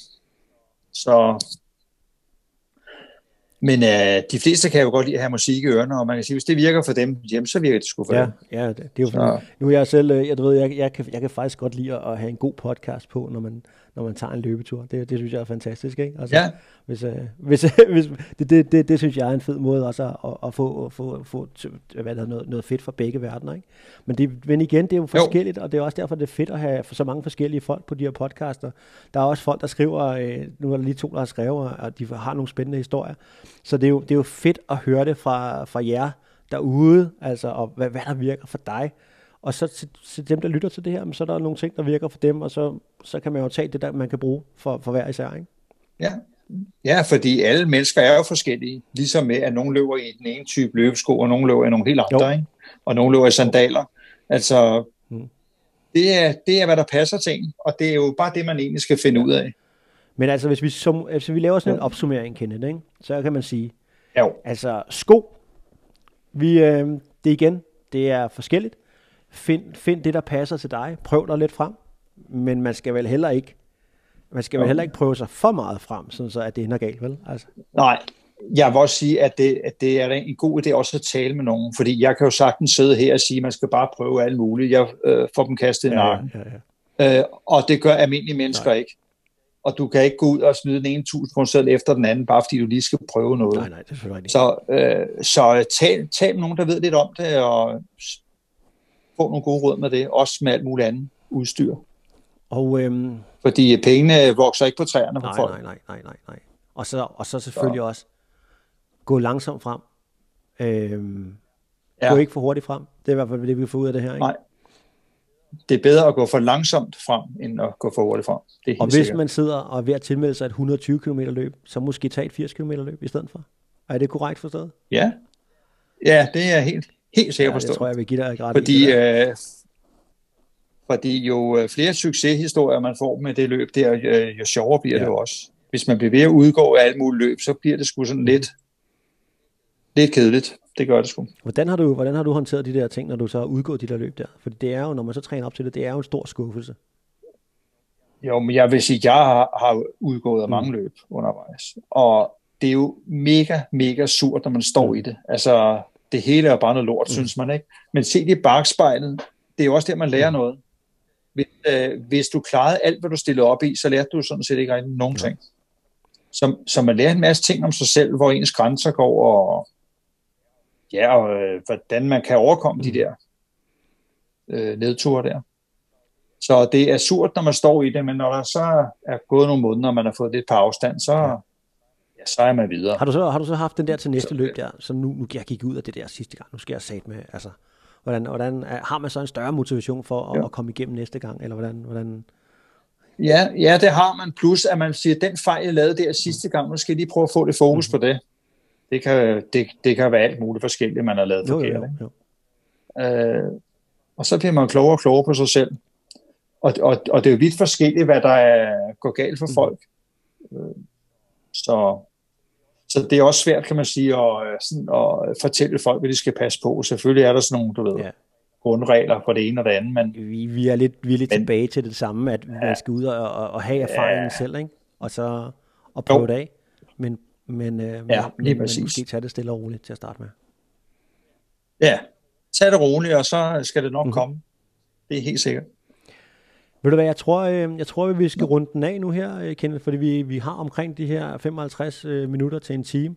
Så men øh, de fleste kan jo godt lide at have musik i ørerne, og man kan sige, hvis det virker for dem, jamen, så virker det sgu for ja, dem. Ja, det, det er jo for Nu er jeg selv, øh, jeg, du ved, jeg, jeg, kan, jeg kan faktisk godt lide at have en god podcast på, når man, når man tager en løbetur. Det, det synes jeg er fantastisk, ikke? Altså, ja. Hvis, øh, hvis, hvis, det, det, det, det, synes jeg er en fed måde også at, at få, få, få hvad der, noget, noget fedt fra begge verdener, ikke? Men, det, men igen, det er jo forskelligt, jo. og det er også derfor, det er fedt at have så mange forskellige folk på de her podcaster. Der er også folk, der skriver, øh, nu er der lige to, der har skrevet, og de har nogle spændende historier. Så det er jo, det er jo fedt at høre det fra, fra jer derude, altså, og hvad, hvad der virker for dig. Og så til, til dem, der lytter til det her, så er der nogle ting, der virker for dem, og så, så kan man jo tage det, der man kan bruge for, for hver især. Ikke? Ja. ja, fordi alle mennesker er jo forskellige. Ligesom med, at nogen løber i den ene type løbesko, og nogen løber i nogle helt andre, ikke? og nogen løber i sandaler. Altså, hmm. det, er, det er, hvad der passer til en, og det er jo bare det, man egentlig skal finde ud af. Men altså, hvis vi, som, hvis vi laver sådan en opsummering, Kenneth, ikke? så kan man sige, jo. altså sko, vi, øh, det igen, det er forskelligt. Find, find det, der passer til dig. Prøv dig lidt frem. Men man skal vel heller ikke man skal vel heller ikke prøve sig for meget frem, sådan så at det ender galt, vel? Altså. Nej, jeg vil også sige, at det, at det er en god idé også at tale med nogen, fordi jeg kan jo sagtens sidde her og sige, at man skal bare prøve alt muligt. Jeg øh, får dem kastet i ja, nakken. Ja, ja. Øh, og det gør almindelige mennesker Nej. ikke. Og du kan ikke gå ud og smide den ene tusind efter den anden, bare fordi du lige skal prøve noget. Nej, nej, det er ikke. Så, øh, så tal, tal med nogen, der ved lidt om det, og få nogle gode råd med det, også med alt muligt andet udstyr. Og, øhm, Fordi pengene vokser ikke på træerne nej, på folk. Nej, nej, nej, nej, nej. Og så, og så selvfølgelig så. også gå langsomt frem. Øhm, ja. Gå ikke for hurtigt frem. Det er i hvert fald det, vi får ud af det her. Ikke? Nej. Det er bedre at gå for langsomt frem, end at gå for hurtigt frem. Det er og hvis sikkert. man sidder og er ved at tilmelde sig et 120 km løb, så måske tage et 80 km løb i stedet for. Er det korrekt forstået? Ja. Ja, det er helt, helt sikkert ja, forstået. det tror jeg, vi giver dig ret Fordi, øh, fordi jo øh, flere succeshistorier man får med det løb der, øh, jo sjovere bliver ja. det også. Hvis man bliver ved at udgå af alt muligt løb, så bliver det sgu sådan lidt, lidt kedeligt. Det gør det sgu. Hvordan har, du, hvordan har du håndteret de der ting, når du så har udgået de der løb der? For det er jo, når man så træner op til det, det er jo en stor skuffelse. Jo, men jeg vil sige, at jeg har, har udgået af mm. mange løb undervejs. Og det er jo mega, mega surt, når man står mm. i det. Altså, det hele er bare noget lort, mm. synes man ikke. Men se det i bagspejlet, det er jo også der, man lærer mm. noget. Hvis, øh, hvis du klarede alt, hvad du stillede op i, så lærte du sådan set ikke rigtig nogen ting. Så, så man lærer en masse ting om sig selv, hvor ens grænser går, og ja, og øh, hvordan man kan overkomme de mm. der øh, nedture der. Så det er surt, når man står i det, men når der så er gået nogle måneder, og man har fået lidt på afstand, så, ja, så er man videre. Har du så, har du så haft den der til næste så, løb der, så nu, nu jeg gik ud af det der sidste gang, nu skal jeg sat med, altså, hvordan, hvordan har man så en større motivation for at, at komme igennem næste gang, eller hvordan, hvordan, Ja, ja, det har man. Plus, at man siger, den fejl, jeg lavede der sidste gang, nu skal jeg lige prøve at få lidt fokus mm. på det. Det kan, det, det kan være alt muligt forskelligt, man har lavet Jo, forkert. jo, jo. Øh, og så bliver man klogere og klogere på sig selv. Og, og, og det er jo vidt forskelligt, hvad der er, går galt for Mhm. folk. Øh, så, så det er også svært, kan man sige, at, øh, sådan, at fortælle folk, hvad de skal passe på. Selvfølgelig er der sådan nogle, du ved, Ja. ja. grundregler for det ene og det andet, men Vi, vi er lidt, vi er lidt Men- tilbage til det samme, at man skal ud og, og, og have erfaringen Ja. selv, ikke? Og så og prøve Jo. det af. Men, men, øh, Ja, lige men, men præcis. måske tage det stille og roligt til at starte med. ja, tag det roligt, og så skal det nok mm-hmm. komme. Det er helt sikkert. Ved du hvad, jeg tror, øh, jeg tror, vi skal runde den af nu her, øh, Kenneth, fordi vi, vi har omkring de her 55 øh, minutter til en time.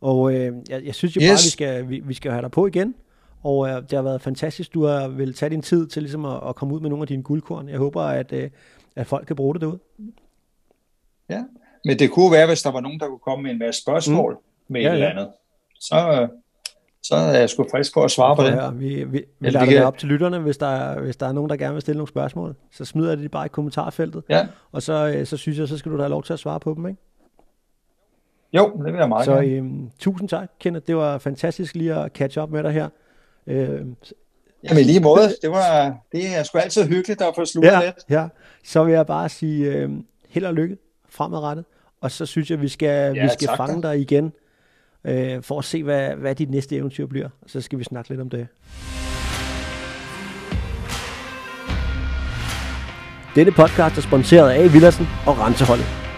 Og øh, jeg, jeg synes jo yes. bare, Yes. vi skal, vi, vi skal have dig på igen. Og øh, det har været fantastisk, du har vil tage din tid til ligesom at, at komme ud med nogle af dine guldkorn. Jeg håber, at, øh, at folk kan bruge det derude. Ja. Men det kunne være, hvis der var nogen, der kunne komme med en masse spørgsmål mm. med Ja, et eller andet. Så, øh, så er jeg sgu frisk på at svare på det. høre, Vi, vi, vi Eller lader vi det kan- op til lytterne, hvis der, er, hvis der er nogen, der gerne vil stille nogle spørgsmål. Så smider de bare i kommentarfeltet, Ja. og så, øh, så synes jeg, så skal du da have lov til at svare på dem. Ikke? Jo, det vil jeg meget Så gerne. øhm, tusind tak, Kenneth. Det var fantastisk lige at catch up med dig her. Øh, Jamen lige måde, det, var, det er sgu altid hyggeligt at få sluttet ja, lidt. ja, så vil jeg bare sige øh, held og lykke fremadrettet. Og så synes jeg, vi skal, Ja, vi skal fange dig igen, øh, for at se, hvad, hvad dit næste eventyr bliver. Så skal vi snakke lidt om det. Denne podcast er sponsoreret af Villersen og Renseholdet.